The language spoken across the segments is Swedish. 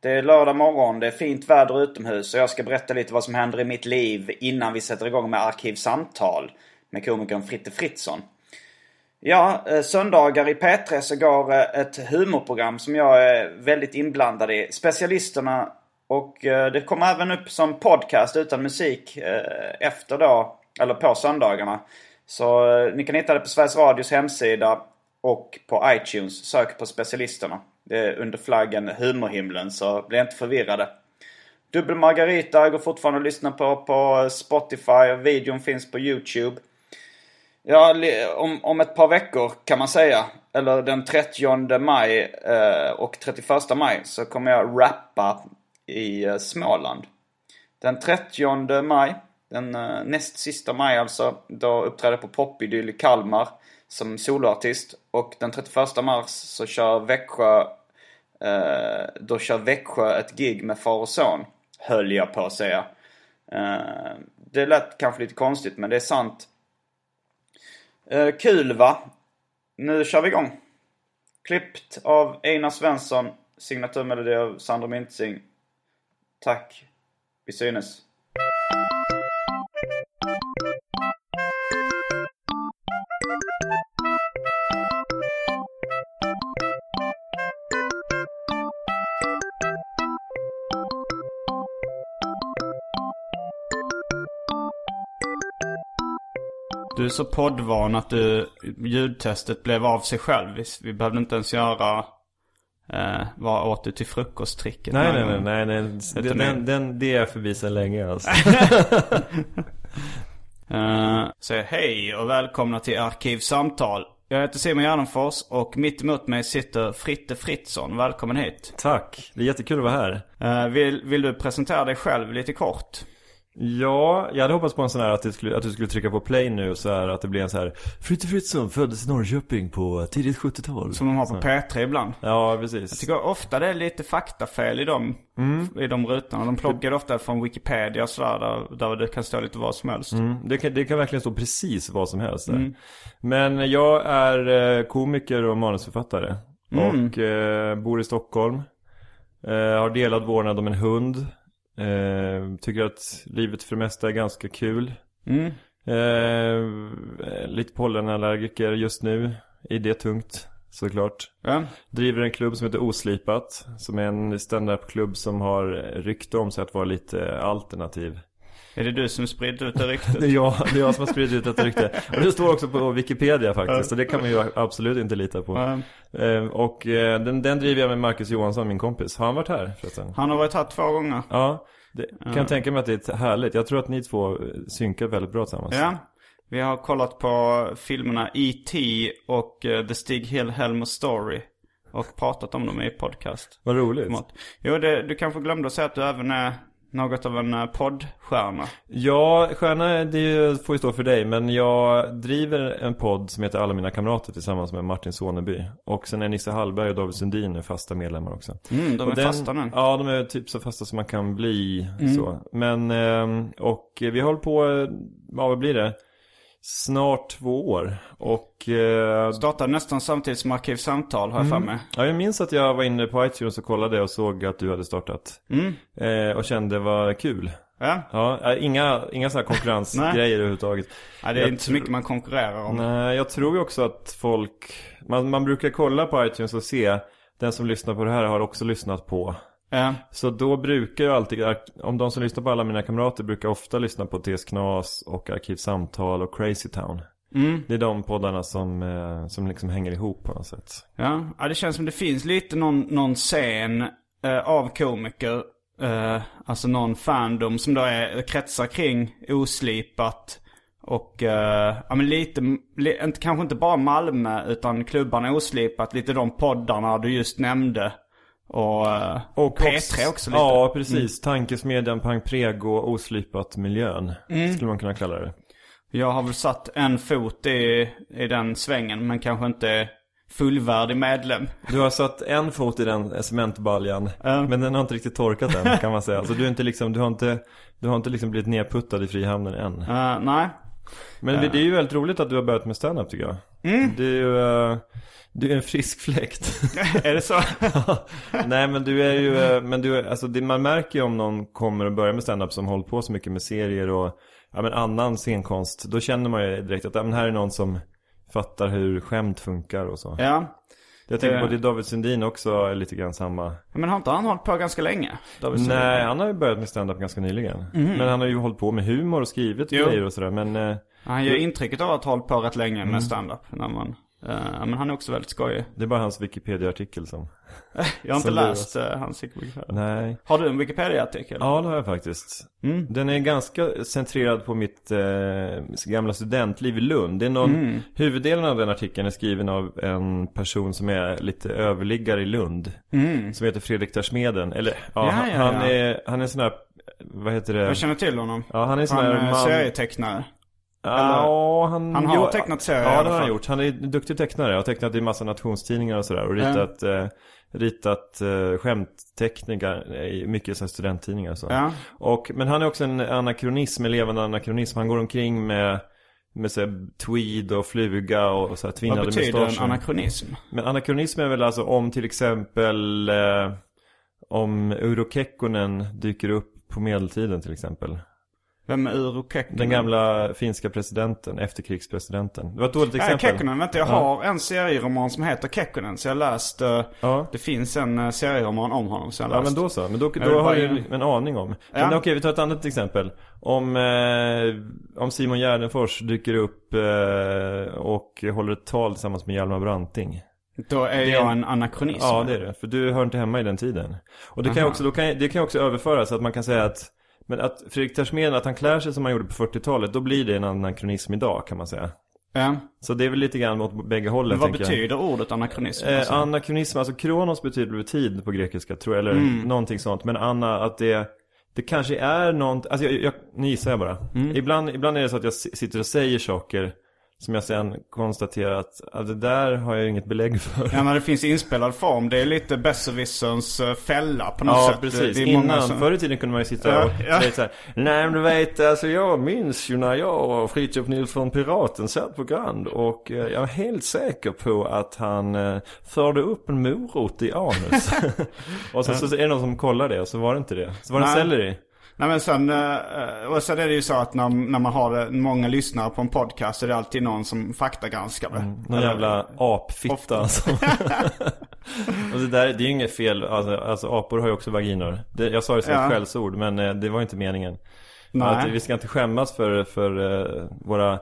Det är lördag morgon, det är fint väder utomhus och jag ska berätta lite vad som händer i mitt liv innan vi sätter igång med Arkivsamtal med komikern Fritte Fritzson. Ja, eh, söndagar i P3 så går eh, ett humorprogram som jag är väldigt inblandad i. Specialisterna och eh, det kommer även upp som podcast utan musik efter då, eller på söndagarna. Så ni kan hitta det på Sveriges Radios hemsida och på iTunes. Sök på specialisterna. Under flaggen Humorhimlen så bli inte förvirrade. Dubbel Margarita går fortfarande att lyssna på på Spotify. Videon finns på YouTube. Ja, om, om ett par veckor kan man säga. Eller den 30 maj eh, och 31 maj så kommer jag rappa i eh, Småland. Den 30 maj, den eh, näst sista maj alltså, då uppträder jag på Popidyll i Kalmar som soloartist. Och den 31 mars så kör Växjö, Eh, då kör Växjö ett gig med far och son. Höll jag på att säga. Eh, det lät kanske lite konstigt men det är sant. Eh, kul va? Nu kör vi igång. Klippt av Einar Svensson. Signaturmelodi av Sandro Mintzing. Tack. Vi synes. Du är så poddvan att du, ljudtestet blev av sig själv. Vi, vi behövde inte ens göra eh, vad åt du till frukosttricket? Nej, nej, nej, nej, nej. Den, den, den, det är förbi sedan länge alltså. uh, så hej och välkomna till Arkivsamtal. Jag heter Simon Gärdenfors och mitt emot mig sitter Fritte Fritzson. Välkommen hit. Tack, det är jättekul att vara här. Uh, vill, vill du presentera dig själv lite kort? Ja, jag hade hoppats på en sån här att, skulle, att du skulle trycka på play nu så här att det blir en så här Fritte Fritzson föddes i Norrköping på tidigt 70-tal Som de har på P3 ibland Ja, precis Jag tycker ofta det är lite faktafel i de, mm. i de rutorna De plockar ofta från Wikipedia och sådär där, där det kan stå lite vad som helst mm. det, kan, det kan verkligen stå precis vad som helst där. Mm. Men jag är eh, komiker och manusförfattare mm. Och eh, bor i Stockholm eh, Har delad vårdnad om en hund Eh, tycker att livet för det mesta är ganska kul. Mm. Eh, lite pollenallergiker just nu. I det tungt, såklart. Ja. Driver en klubb som heter Oslipat. Som är en standup-klubb som har rykte om sig att vara lite alternativ. Är det du som sprider ut det ryktet? det, är jag, det är jag som har spridit ut detta rykte. Och det står också på Wikipedia faktiskt. Och det kan man ju absolut inte lita på. Mm. och eh, den, den driver jag med Marcus Johansson, min kompis. Har han varit här förresten? Han har varit här två gånger. Ja. Det, kan jag tänka mig att det är härligt. Jag tror att ni två synkar väldigt bra tillsammans. Ja. Vi har kollat på filmerna E.T. och uh, The Stig Hill Story. Och pratat om dem i podcast. Vad roligt. Jo, det, du kanske glömde att säga att du även är något av en eh, poddstjärna. Ja, stjärna det får ju stå för dig. Men jag driver en podd som heter Alla mina kamrater tillsammans med Martin Soneby. Och sen är Nisse Hallberg och David Sundin fasta medlemmar också. Mm, de är den, fasta nu. Ja, de är typ så fasta som man kan bli. Mm. Så. Men, ehm, och vi håller på, ja vad blir det? Snart två år. Och... Eh, Startade nästan samtidigt som Arkivsamtal har jag mm. för mig. Ja, jag minns att jag var inne på iTunes och kollade och såg att du hade startat. Mm. Eh, och kände var kul. Ja. ja inga, inga sådana konkurrensgrejer överhuvudtaget. Nej, det är jag inte så mycket man konkurrerar om. Nej, jag tror ju också att folk... Man, man brukar kolla på iTunes och se den som lyssnar på det här har också lyssnat på Ja. Så då brukar jag alltid, om de som lyssnar på alla mina kamrater brukar ofta lyssna på TS Knas och Arkivsamtal och Crazy Town. Det är de poddarna som, eh, som liksom hänger ihop på något sätt. Ja, ja det känns som det finns lite någon, någon scen eh, av komiker. Eh, alltså någon fandom som då är, kretsar kring oslipat. Och eh, ja, men lite, li, kanske inte bara Malmö utan klubbarna oslipat. Lite de poddarna du just nämnde. Och, eh, Och P3 också lite. Mm. Ja, precis. Tankesmedjan, Pang Prego, Oslipat miljön. Mm. Skulle man kunna kalla det. Jag har väl satt en fot i, i den svängen men kanske inte fullvärdig medlem. Du har satt en fot i den cementbaljan. Men den har inte riktigt torkat än kan man säga. Så du, är inte liksom, du har inte, du har inte liksom blivit nedputtad i Frihamnen än. Uh, nej. Men det är ju väldigt roligt att du har börjat med stand-up tycker jag. Mm. Det är ju, eh, du är en frisk fläkt. är det så? Nej men du är ju, eh, men du, är- alltså det, man märker ju om någon kommer och börjar med stand-up som hållit på så mycket med serier och ja, men annan scenkonst. Då känner man ju direkt att ja, men här är någon som fattar hur skämt funkar och så. ja. Jag tänker på det David Sundin också är lite grann samma. Men har inte han hållit på ganska länge? David Sundin? Nej, han har ju börjat med stand-up ganska nyligen. Men han har ju hållit på med humor och skrivit Jo. grejer och sådär. Men eh, Han ger intrycket av att ha hållit på rätt länge Mm. med stand-up. När man, eh, men han är också väldigt skojig. det är bara hans Wikipedia-artikel som... Jag har inte läst uh, hans Wikipedia. Nej. Har du en Wikipedia-artikel? Ja, det har jag faktiskt. Mm. Den är ganska centrerad på mitt eh, gamla studentliv i Lund. Det är någon, Mm. Huvuddelen av den artikeln är skriven av en person som är lite överliggare i Lund. Som heter Fredrik Tersmeden. Eller ja, Mm. Ja, han, ja, han är, han är sån här, vad heter det? Jag känner till honom. Ja, han är en sån han här är man... serietecknare. Ja, han, Han har jo, tecknat serier Ja, det har han gjort. Han är duktig tecknare. Har tecknat i massa nationstidningar och sådär. Och ritat, eh, ritat eh, skämtteckningar i mycket så studenttidningar så. Ja. Och, men han är också en anakronism, en levande anakronism. Han går omkring med, med så här, tweed och fluga och, och så här tvinnade Vad betyder en mustascher. anakronism? Men anakronism är väl alltså om till exempel eh, om Urho Kekkonen dyker upp på medeltiden till exempel. Vem är Urho Kekkonen? Den gamla finska presidenten, efterkrigspresidenten. Det var ett dåligt exempel. Kekkonen, vänta jag har en serieroman som heter Kekkonen. Så jag läst, eh, Ja. det finns en uh, serieroman om honom som jag har Ja läst. men då så, men då, då har du ge- en aning om. Ja. Men okej, vi tar ett annat exempel. Om, eh, om Simon Gärdenfors dyker upp eh, och håller ett tal tillsammans med Hjalmar Branting. Då är jag en- anakronism. Ja, det är det. För du hör inte hemma i den tiden. Och det kan, ju också, då kan, det kan ju också överföras, att man kan säga att men att Fredrik Tersmeden, att han klär sig som han gjorde på 40-talet, då blir det en anakronism idag kan man säga. Ja. Så det är väl lite grann åt bägge hållen Men vad tänker jag. betyder ordet anakronism? Eh, alltså? anakronism, alltså kronos betyder väl tid på grekiska tror jag, eller Mm. någonting sånt. Men anna, att det, det kanske är något, alltså jag, jag, nu gissar jag bara. Mm. Ibland, ibland är det så att jag si- sitter och säger saker som jag sen konstaterar att, det där har jag inget belägg för. Ja, när det finns inspelad form. Det är lite besserwisserns eh, fälla på något Ja, sätt. precis. Det är många Innan, som... förr i tiden kunde man ju sitta Ja, och ja. säga så här. Nej men du vet, alltså jag minns ju när jag och Fritiof Nilsson Piraten satt på Grand och eh, jag är helt säker på att han eh, förde upp en morot i anus. och så, så är det någon som kollar det och så var det inte det. Så var det Nej. selleri. Nej men sen, eh, och sen är det ju så att när, när man har eh, många lyssnare på en podcast så är det alltid någon som faktagranskar det. Någon jävla apfitta. som- och det där, det är ju inget fel. Alltså, alltså apor har ju också vaginor. Det, jag sa det som Ja. ett skällsord men eh, det var inte meningen. Nej. Att vi ska inte skämmas för, för våra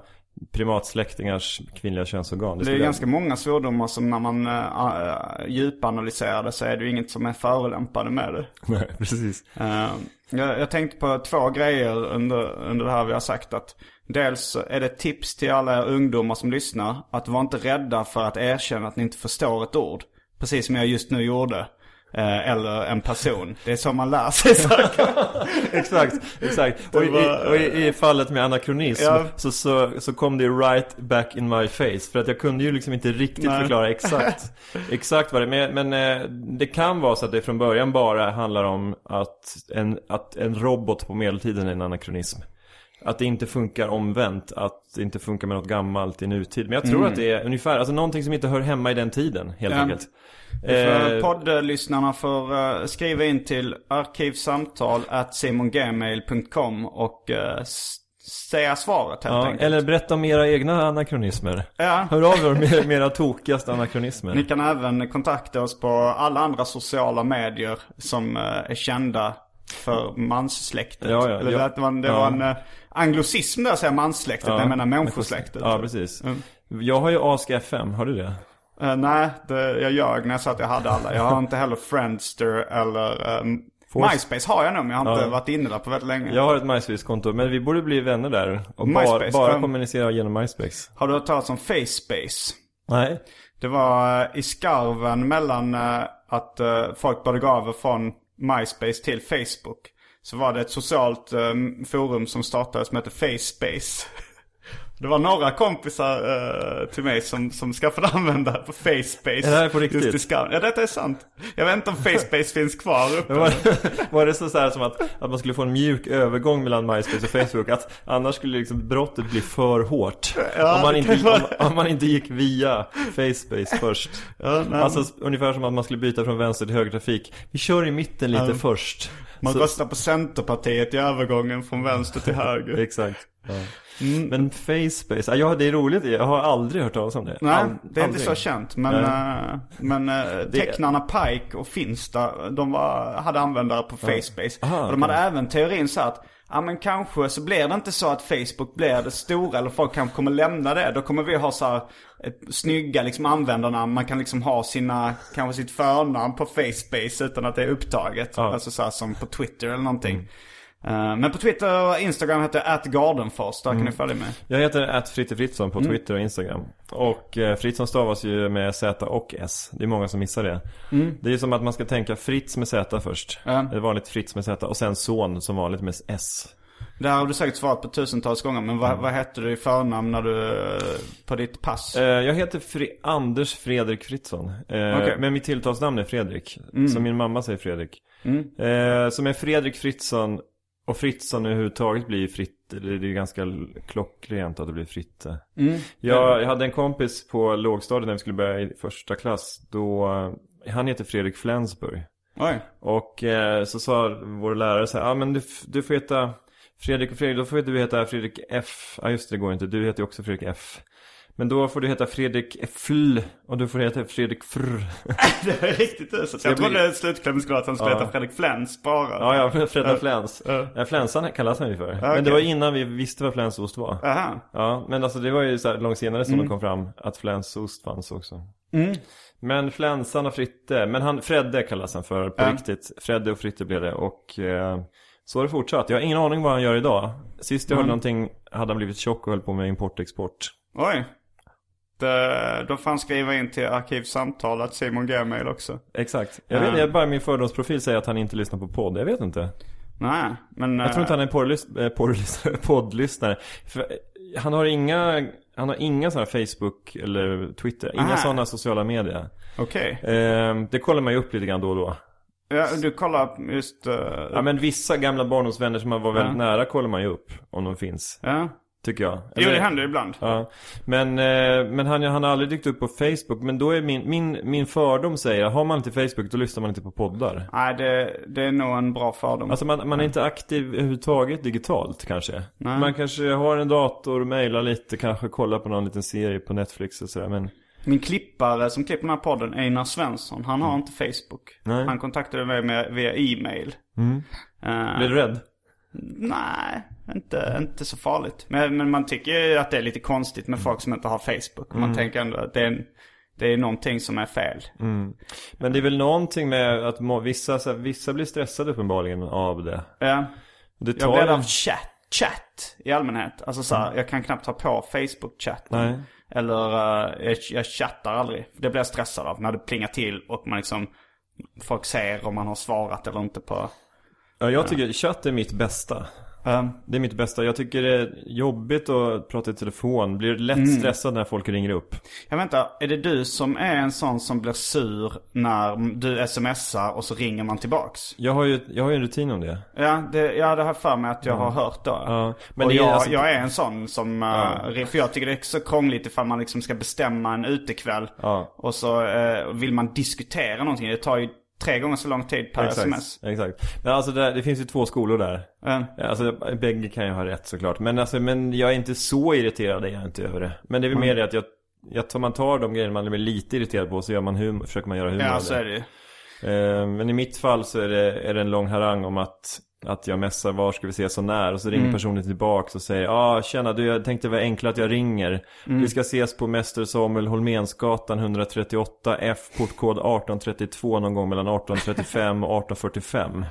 primatsläktingars kvinnliga könsorgan. Det är skulle jag- ganska många svordomar som när man uh, djupanalyserar det så är det ju inget som är förolämpande med det. Nej, precis. Eh, jag, jag tänkte på två grejer under, under det här vi har sagt. att Dels är det ett tips till alla er ungdomar som lyssnar. Att var inte rädda för att erkänna att ni inte förstår ett ord. Precis som jag just nu gjorde. Eh, eller en person. Det är så man lär sig saker. exakt, exakt. Och, i, var- och i, i fallet med anakronism Ja. så, så, så kom det right back in my face. För att jag kunde ju liksom inte riktigt Nej. förklara exakt, exakt vad det är. Men, men eh, det kan vara så att det från början bara handlar om att en, att en robot på medeltiden är en anakronism. Att det inte funkar omvänt, att det inte funkar med något gammalt i nutid. Men jag tror att det är ungefär, alltså någonting som inte hör hemma i den tiden helt Ja. enkelt. För Eh, poddlyssnarna får eh, skriva in till arkivsamtal at simongmail.com och uh, säga svaret helt ja, enkelt. eller berätta om era egna anakronismer. Ja. Hör av er med med era tokigaste anakronismer. Ni kan även kontakta oss på alla andra sociala medier som eh, är kända för manssläktet. Ja, ja, Eller ja. det var en uh, anglosism där att säga manssläktet, men jag menar människosläktet. Ja, precis. Mm. Jag har ju Ask FM, har du det? Eh, nej, det, jag ljög när jag sa att jag hade alla. Jag har inte heller Friendster eller um, MySpace har jag nog, men jag har inte Ja. varit inne där på väldigt länge. Jag har ett MySpace-konto, men vi borde bli vänner där. Och bara, MySpace, bara ja. kommunicera genom MySpace. Har du hört talas om FaceSpace? Nej. Det var eh, i skarven mellan att folk började gå över från MySpace till Facebook. Så var det ett socialt um, forum som startades som hette FaceSpace. Det var några kompisar eh, till mig som, som skaffade användare på FaceSpace. Är det här på riktigt? Just i. Ja, detta är sant. Jag vet inte om FaceSpace finns kvar uppe. Men Var, var det så, så här som att, att man skulle få en mjuk övergång mellan MySpace och Facebook? Att annars skulle liksom brottet bli för hårt? Ja, om, man inte, vara- om, om man inte gick via FaceSpace först. Ja, nej, Alltså ungefär som att man skulle byta från vänster till högertrafik. Vi kör i mitten lite Ja. först. Man Så- röstar på Centerpartiet i övergången från vänster till höger. Exakt. Mm. Men FaceSpace, ja det är roligt. Jag har aldrig hört talas om det. Nej, All- det är inte aldrig. så känt. Men, eh, men eh, tecknarna Pike och Finsta, de var, hade användare på FaceSpace. Aha, och de hade okej. även teorin så att, ja men kanske så blir det inte så att Facebook blir det stora, eller folk kanske kommer lämna det. Då kommer vi ha så här, ett snygga liksom användarnamn. Man kan liksom ha sina, kanske sitt förnamn på FaceSpace utan att det är upptaget. Ja. Alltså så här som på Twitter eller någonting. Eh, men på Twitter och Instagram heter jag atgardenfors, där kan ni följa mig. Jag heter att Fritte Fritzson Mm. på Twitter och Instagram. Och eh, Fritzson stavas ju med Z och S. Det är många som missar det. Det är som att man ska tänka Fritz med Z först. Mm. Ja. Ett vanligt Fritz med Z. Och sen son som vanligt med S. Det här har du säkert svarat på tusentals gånger, men vad, vad hette du i förnamn när du, eh, på ditt pass? Eh, jag heter Fre- Anders Fredrik Fritzson. Eh. Mm. Men mitt tilltalsnamn är Fredrik. Så min mamma säger Fredrik. Eh, som är Fredrik Fritzson. Och Fritzson överhuvudtaget blir ju fritt. Det är ju ganska klockrent att det blir Fritte. Mm. Jag, jag hade en kompis på lågstadiet när vi skulle börja i första klass. Då, han heter Fredrik Flensburg. Oj. Och eh, så sa vår lärare så här, ja ah, men du, du får heta Fredrik och Fredrik, då får du heta Fredrik F. Ja just det, det går inte, du heter ju också Fredrik F. Men då får du heta Fredrik Fl och du får heta Fredrik Fr. Det är riktigt uselt. Jag jag blir- trodde slutklämmen skulle vara att han skulle Ja. heta Fredrik Flens bara. Ja, ja, Fredda Ja. Flens. Ja. Ja, Flensan kallas han ju för. okej. Men det var innan vi visste vad flänsost var. Aha. Ja, men alltså det var ju så långt senare som Mm. det kom fram att flänsost fanns också. Men flänsan och Fritte, men han, Fredde kallas han för på Ja. riktigt. Fredde och Fritte blev det och eh, så har det fortsatt. Jag har ingen aning vad han gör idag. Sist jag hörde någonting hade han blivit tjock och höll på med import-export. Oj. Det, då får han skriva in till arkivsamtalet Simon Gmail också. Exakt. Jag Ja. vet jag bara min fördomsprofil säger att han inte lyssnar på podd. Jag vet inte. Nej, men... Jag tror inte han är eh, poddlyssnare. Eh, han har inga, han har inga sådana Facebook eller Twitter. Inga Ah. sådana sociala medier. Okej. Eh, det kollar man ju upp lite grann då och då. Ja, du kollar just... Uh, Ja men vissa gamla barndomsvänner som man var väldigt Ja. nära kollar man ju upp. Om de finns. ja. Tycker jag. Jo, Eller- det händer ibland. Ja, men, eh, men han, han har aldrig dykt upp på Facebook. Men då är min, min, min fördom säger att har man inte Facebook då lyssnar man inte på poddar. Nej, det, det är nog en bra fördom. Alltså man, man är inte aktiv överhuvudtaget digitalt kanske. Nej. Man kanske har en dator, mejlar lite, kanske kollar på någon liten serie på Netflix och sådär. Men Min klippare som klipper den här podden, Einar Svensson, han har inte Facebook. Nej. Han kontaktade mig med, via e-mail. Eh, blir du rädd? Nej, inte, inte så farligt. Men, men man tycker ju att det är lite konstigt med folk som inte har Facebook. Man tänker ändå att det är, en, det är någonting som är fel. Men det är väl någonting med att må, vissa, så här, vissa blir stressade uppenbarligen av det. Ja. Det Jag tar blir ju- av chatt, chatt i allmänhet. Alltså så här, jag kan knappt ha på Facebook-chatt. Nej. Eller eh, jag, jag chattar aldrig. Det blir jag stressad av. När det plingar till och man liksom Folk ser om man har svarat eller inte på Ja, jag tycker chatt är mitt bästa. um, Det är mitt bästa. Jag tycker det är jobbigt att prata i telefon. Blir lätt Mm. stressad när folk ringer upp. Jag vänta, är det du som är en sån som blir sur när du smsar och så ringer man tillbaks? Jag har ju, jag har ju en rutin om det. Ja, det, ja, det har jag för mig att jag har hört då. Ja, men och det är jag, alltså- jag är en sån som, uh, för jag tycker det är så krångligt ifall man liksom ska bestämma en utekväll. Ja. Och så eh, vill man diskutera någonting. Det tar ju tre gånger så lång tid per sms. Exakt. Men alltså det, det finns ju två skolor där. Ja. Alltså bägge kan ju ha rätt såklart. Men alltså, men jag är inte så irriterad är jag inte över det. Men det är väl mer det att jag, jag tar, man tar de grejer man blir lite irriterad på så gör man humor, försöker man göra humor Ja, så är det ju. Eh, men i mitt fall så är det, är det en lång harang om att att jag messar var ska vi ses och när? Och så ringer personen tillbaks och säger Ja ah, tjena du jag tänkte det var enklare att jag ringer. Vi ska ses på Mäster Samuel Holmensgatan 138 F portkod 1832 någon gång mellan 1835 och 1845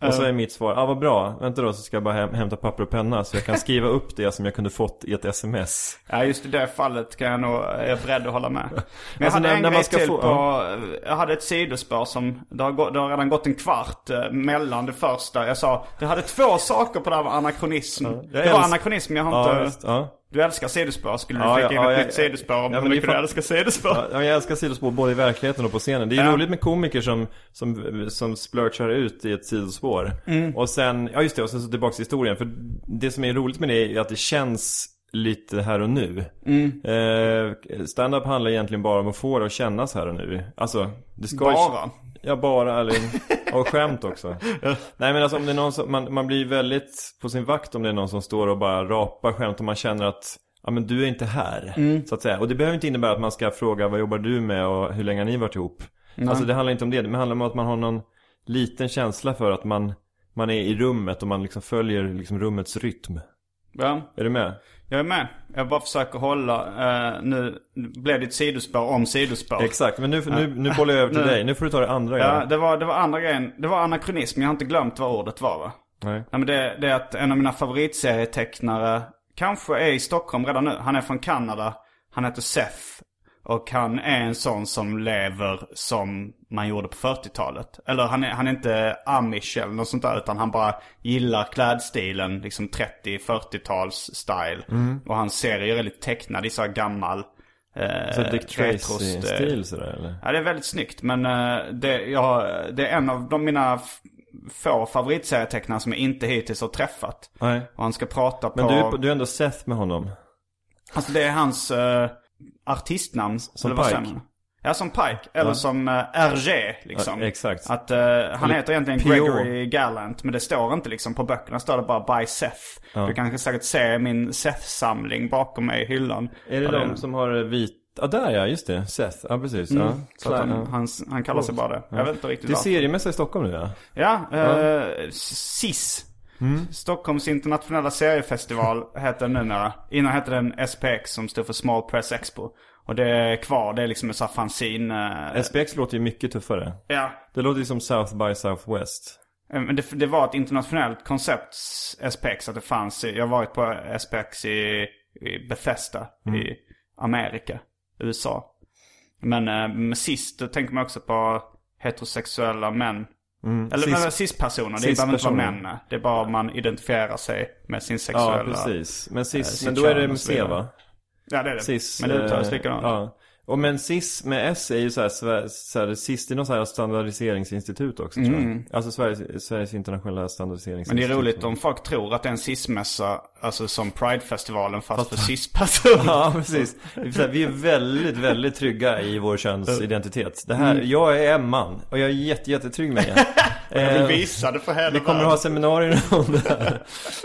och så är mitt svar, ja ah, vad bra, vänta då så ska jag bara häm- hämta papper och penna så jag kan skriva upp det som jag kunde fått i ett sms Ja just i det fallet kan jag nog, är jag beredd att hålla med. Men jag Alltså, hade när- en när grej till få- på, jag hade ett sidospår som, det har, gått, det har redan gått en kvart eh, mellan det första. Jag sa, det hade två saker på det här med anakronism. jag det var anakronism, jag har Ja, inte... just, ja. Du älskar sidospår, skulle du Ja, flika in ja, ett ja, nytt sidospår om Ja, hur mycket du fan- älskar sidospår? Ja, jag älskar sidospår både i verkligheten och på scenen. Det är Ja. roligt med komiker som, som, som splurchar ut i ett sidospår. Mm. Och sen, ja just det, och sen så tillbaka till historien. För det som är roligt med det är att det känns lite här och nu. Mm. Eh, stand-up handlar egentligen bara om att få det att kännas här och nu. Alltså, det ska ju- Bara? Ja, bara, eller, och skämt också. Nej men alltså om det är någon som, man, man blir väldigt på sin vakt om det är någon som står och bara rapar skämt och man känner att Ja men du är inte här, så att säga. Och det behöver inte innebära att man ska fråga vad jobbar du med och hur länge har ni varit ihop? Alltså det handlar inte om det, det handlar om att man har någon liten känsla för att man, man är i rummet och man liksom följer liksom rummets rytm. Ja. Är du med? Jag är med. Jag bara försöker hålla, eh, nu blev det ett sidospår om sidospår. Exakt, men nu, nu, nu bollar jag över till Nu- dig. Nu får du ta det andra Ja, grejen. det var, det var andra grejen. Det var anakronism. Jag har inte glömt vad ordet var va? Nej. Ja, men det, det är att en av mina favoritserietecknare kanske är i Stockholm redan nu. Han är från Kanada. Han heter Seth. Och han är en sån som lever som man gjorde på 40-talet. Eller han är, han är inte amish eller något sånt där. Utan han bara gillar klädstilen. Liksom 30-40-tals style. Och hans serier är lite tecknad i så här gammal. Eh, Så Dick Tracy-stil sådär eller? Ja, det är väldigt snyggt. Men eh, det, jag, det är en av de mina få favoritserietecknare som jag inte hittills har träffat. Nej. Och han ska prata på... Men du, är på- du är ändå Seth med honom? Alltså det är hans uh, artistnamn. Som Pike? Ja, som Pike. Eller som uh, RG liksom. Ja, exakt. Att eh, han heter egentligen P.O. Gregory Gallant. Men det står inte liksom på böckerna. står det bara by Seth. Du kan säkert se min Seth-samling bakom mig i hyllan. Är det Ja, de som har vit... Ja, där ja, just det. Seth. Ja, precis. Ja. Mm. Så att han, ja. han, han kallar sig bara det. Jag vet inte riktigt Det är seriemässa i Stockholm nu ja. Ja, eh, SIS. Mm. Stockholms internationella seriefestival heter den numera. Innan hette den SPX som stod för Small Press Expo. Och det är kvar, det är liksom en sån här fanzin. eh, SPX låter ju mycket tuffare. ja. Det låter ju som South by Southwest. Eh, Men det, det var ett internationellt koncept, SPX, att det fanns i, jag har varit på SPX i, i Bethesda Mm. i Amerika, USA. Men eh, med SIS, då tänker man också på heterosexuella män. Eller, Mm. Cis- eller cis-personer, det behöver inte vara män. Det är bara man identifierar sig med sin Ja, sexuella... precis. Men eh, cis, men då är det kön och med så C vidare. va? Ja det är det. Cis. Men det uttalas likadant. Ja. Och men CIS med S är ju så här, så här CIS det är någon så här standardiseringsinstitut också tror jag. Alltså Sveriges, Sveriges internationella Mm. Men standardiseringsinstitut. det är roligt om folk tror att det är en cis-mässa, alltså som Pride-festivalen fast för cis-personer. Ja, precis. Vi är så här, Vi är väldigt, väldigt trygga i vår könsidentitet. Det här, Mm. jag är Emman och jag är jätte, jättetrygg med det. Jag vill Eh, visa det för hela Vi kommer att ha seminarier om det här.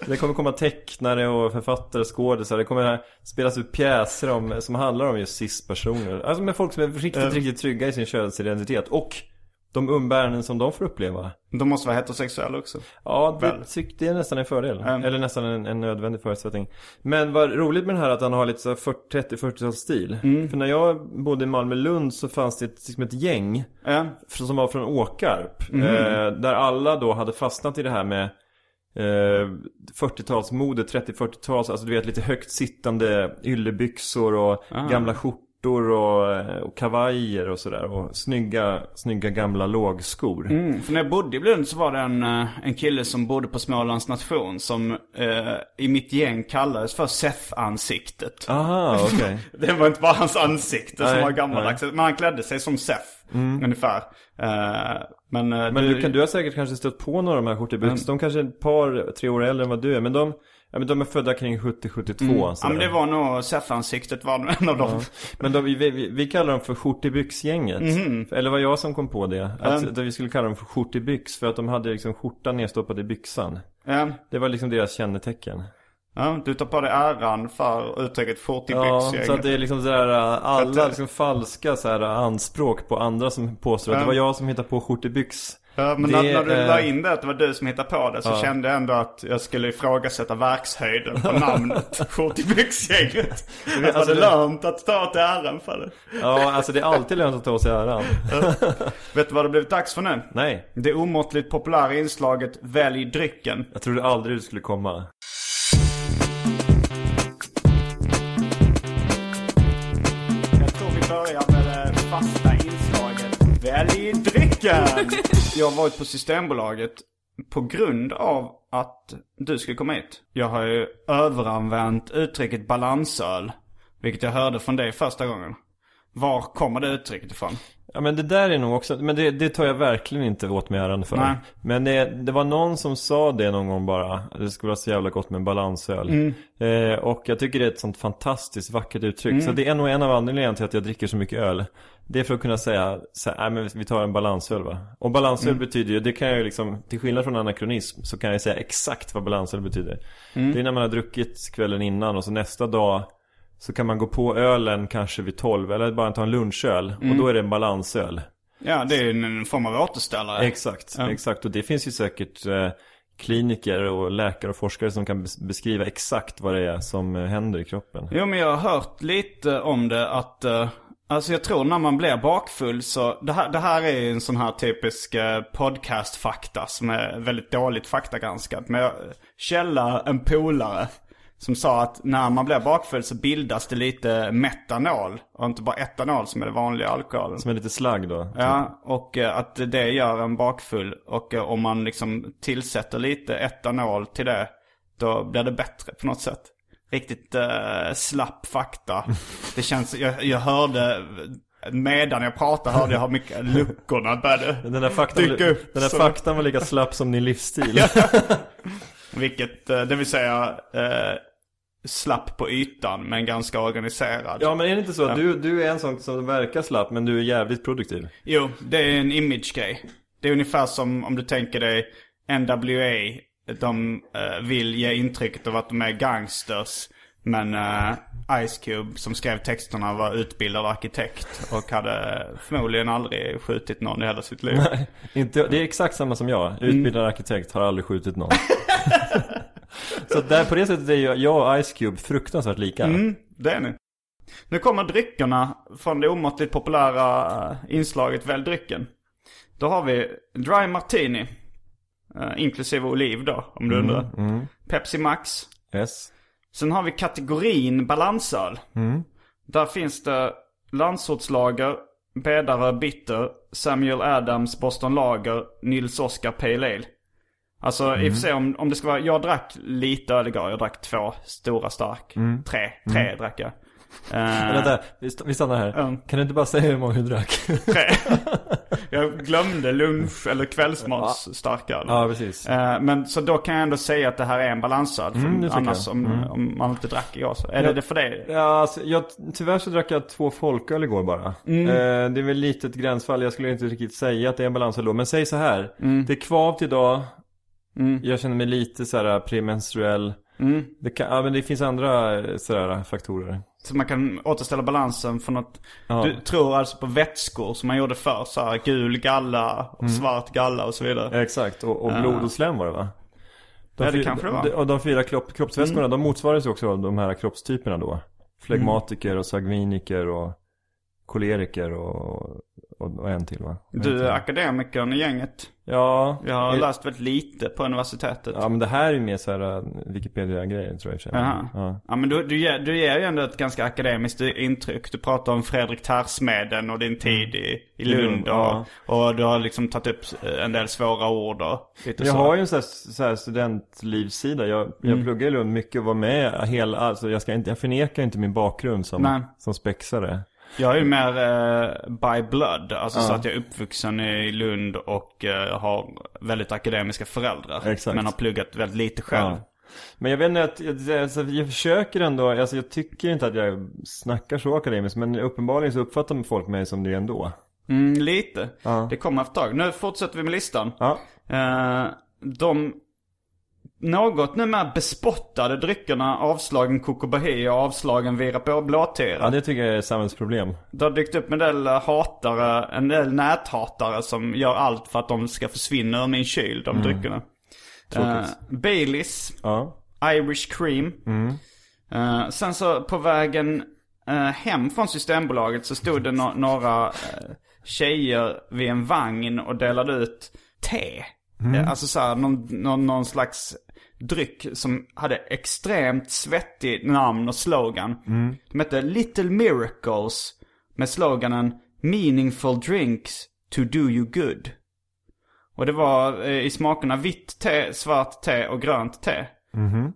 Det kommer komma tecknare och författare, skådisar. Det kommer spelas ut pjäser om, som handlar om just cis-personer. Alltså med folk som är riktigt, riktigt trygga i sin könsidentitet. Och de umbäranden som de får uppleva. De måste vara heterosexuella också. Ja, det Väl. det är nästan en fördel. Mm. Eller nästan en, en nödvändig förutsättning. Men vad roligt med den här att han har lite så här 40 30-40-talsstil. Mm. För när jag bodde i Malmö-Lund så fanns det ett, liksom ett gäng Ja. som var från Åkarp. Mhm. Eh, där alla då hade fastnat i det här med eh, 40-talsmode, 30-40-tals, alltså du vet lite högt sittande yllebyxor och Ah. gamla skjortor och, eh, och kavajer och sådär. Och snygga, snygga gamla lågskor. Mm, för när jag bodde i Lund så var det en, eh, en kille som bodde på Smålands nation som eh, i mitt gäng kallades för Seth-ansiktet. Aha, okej. Det var inte bara hans ansikte som Nej, var gammaldags. Men han klädde sig som Seth. Ungefär. Eh, men eh, Men du, kan, du har säkert kanske stött på några av de här skjortebyxorna. De kanske är ett par, tre år äldre än vad du är. Men de, ja, men de är födda kring 70-72. Mm. Ja men det var nog Seth-ansiktet var en av dem. Men de, vi, vi, vi kallar dem för skjortebyxgänget. Mhm. Eller var jag som kom på det. Att, att vi skulle kalla dem för skjortebyx. För att de hade liksom skjortan nedstoppad i byxan. Ja. Det var liksom deras kännetecken. Ja, du tar på dig äran för uttrycket fort i Ja, så att det är liksom sådär alla liksom falska så här, anspråk på andra som påstår att det var jag som hittade på skjortebyx. Ja, men Det, när, när du la in det att det var du som hittade på det så kände jag ändå att jag skulle ifrågasätta verkshöjden på namnet Skjort i byxgänget. Det var Alltså, lönt att ta åt äran för det. Ja, alltså det är alltid lönt att ta åt sig äran. Vet du vad det blivit dags för nu? Nej, Det omåttligt populära inslaget Välj drycken. jag trodde aldrig du skulle komma. Jag tror vi börjar med det fasta inslaget Välj drycken! Jag har varit på Systembolaget på grund av att du skulle komma hit. Jag har ju överanvänt uttrycket balansöl. Vilket jag hörde från dig första gången. Var kommer det uttrycket ifrån? Ja men det där är nog också, men det, det tar jag verkligen inte åt mig äran för. Nej. Men det, det var någon som sa det någon gång bara. Det skulle vara så jävla gott med balansöl. Mm. Eh, och jag tycker det är ett sånt fantastiskt vackert uttryck. Så det är nog en av anledningarna till att jag dricker så mycket öl. Det är för att kunna säga, så nej men vi tar en balansöl va. Och balansöl Mm. betyder ju, det kan jag ju liksom, till skillnad från anakronism så kan jag säga exakt vad balansöl betyder. Mm. Det är när man har druckit kvällen innan och så nästa dag så kan man gå på ölen kanske vid 12 eller bara ta en lunchöl. Mm. Och då är det en balansöl. Ja, det är en form av återställare. Exakt, exakt. Och det finns ju säkert eh, kliniker och läkare och forskare som kan bes- beskriva exakt vad det är som eh, händer i kroppen. Jo men jag har hört lite om det att eh, Alltså jag tror när man blir bakfull så Det här, det här är ju en sån här typisk eh, podcastfakta som är väldigt dåligt faktagranskat Men jag källa en polare Som sa att när man blir bakfull så bildas det lite metanol Och inte bara etanol som är det vanliga alkoholen Som är lite slagg då. Ja, och eh, att det gör en bakfull. Och eh, om man liksom tillsätter lite etanol till det, då blir det bättre på något sätt. Riktigt uh, slapp fakta. Det känns, jag, jag hörde, medan jag pratade hörde jag hur mycket luckorna började Den där faktan, dyka upp. den där så- faktan var lika slapp som din livsstil. Vilket, det vill säga, slapp på ytan men ganska organiserad. ja men är det inte så att du, du är en sån som verkar slapp men du är jävligt produktiv? Jo, det är en image-grej. Det är ungefär som om du tänker dig NWA. De eh, vill ge intrycket av att de är gangsters. Men eh, Ice Cube som skrev texterna var utbildad arkitekt. Och hade förmodligen aldrig skjutit någon i hela sitt liv. Inte, det är exakt samma som jag. Utbildad arkitekt har aldrig skjutit någon. så där, på det sättet är ju jag och Ice Cube fruktansvärt lika. Mm, det är ni. Nu kommer dryckerna från det omåttligt populära eh, inslaget Välj drycken. Då har vi Dry Martini. eh, inklusive oliv då, om du undrar. Pepsi Max. Yes. Sen har vi kategorin balansöl. Där finns det Landsortslager, Bedare Bitter, Samuel Adams Boston Lager, Nils Oskar Pale Ale. Alltså i och för sig om, om det ska vara, jag drack lite öl igår. Jag drack två stora stark. Tre, tre drack jag. Men vänta, vi, st- vi stannar här. Ja. Kan du inte bara säga hur många du drack? tre. jag glömde lunch eller kvällsmats starköl. ja, precis. Eh, Men så då kan jag ändå säga att det här är en balansöl. Mm, annars jag. Mm. om, om man inte drack igår så. Är det det för dig? Ja, alltså, jag, tyvärr så drack jag två folköl igår bara. Eh, det är väl lite ett gränsfall. Jag skulle inte riktigt säga att det är en balansöl då. Men säg så här. Det är kvavt idag. Jag känner mig lite så här premenstruell. Det, kan, ja, men det finns andra eh, sådär faktorer. Så man kan återställa balansen från att Ja. Du tror alltså på vätskor som man gjorde förr. Så här, gul galla och Mm. svart galla och så vidare. Exakt, och, och blod och slem var det va? De Ja, det fy- kanske det var. de- Och de fyra kropp, kroppsvätskorna, de motsvaras ju också av de här kroppstyperna då. Flegmatiker och sanguiniker och koleriker och, och, och en till va? Du är akademikern i gänget. Ja, Jag har eh, läst väldigt lite på universitetet. Ja men det här är ju mer såhär uh, Wikipedia-grejer tror jag i och för sig. Jaha. Ja. Ja men du, du, ger, du ger ju ändå ett ganska akademiskt intryck. Du pratar om Fredrik Tersmeden och din tid i, i Lund. Lund, och, ja. och du har liksom tagit upp en del svåra ord och lite Jag så. har ju en sån här, så här studentlivssida. Jag, jag Mm. pluggar i Lund mycket och var med hela, alltså jag, ska inte, jag förnekar inte min bakgrund som, Nej. som spexare. Jag är ju mer eh, by blood. Alltså så att jag är uppvuxen i Lund och eh, har väldigt akademiska föräldrar. Exakt. Men har pluggat väldigt lite själv. Ja. Men jag vet inte, att, jag, alltså, jag försöker ändå, alltså jag tycker inte att jag snackar så akademiskt men uppenbarligen så uppfattar folk mig som det ändå. Mm, lite. Ja. Det kommer efter ett tag. Nu fortsätter vi med listan. Ja. Eh, de något numera bespottade dryckerna avslagen Coco Bahia och avslagen Vira på blåtira. Ja, det tycker jag är ett samhällsproblem. Det har dykt upp en del eh, hatare, en del näthatare som gör allt för att de ska försvinna ur min kyl, de dryckerna. Uh, Baileys, Ja. Irish cream. Eh, sen så på vägen eh, hem från Systembolaget så stod det no- några uh, tjejer vid en vagn och delade ut te. Eh, alltså såhär någon, någon, någon slags dryck som hade extremt svettig namn och slogan. De hette Little Miracles med sloganen Meaningful drinks to do you good. Och det var eh, i smakerna vitt te, svart te och grönt te.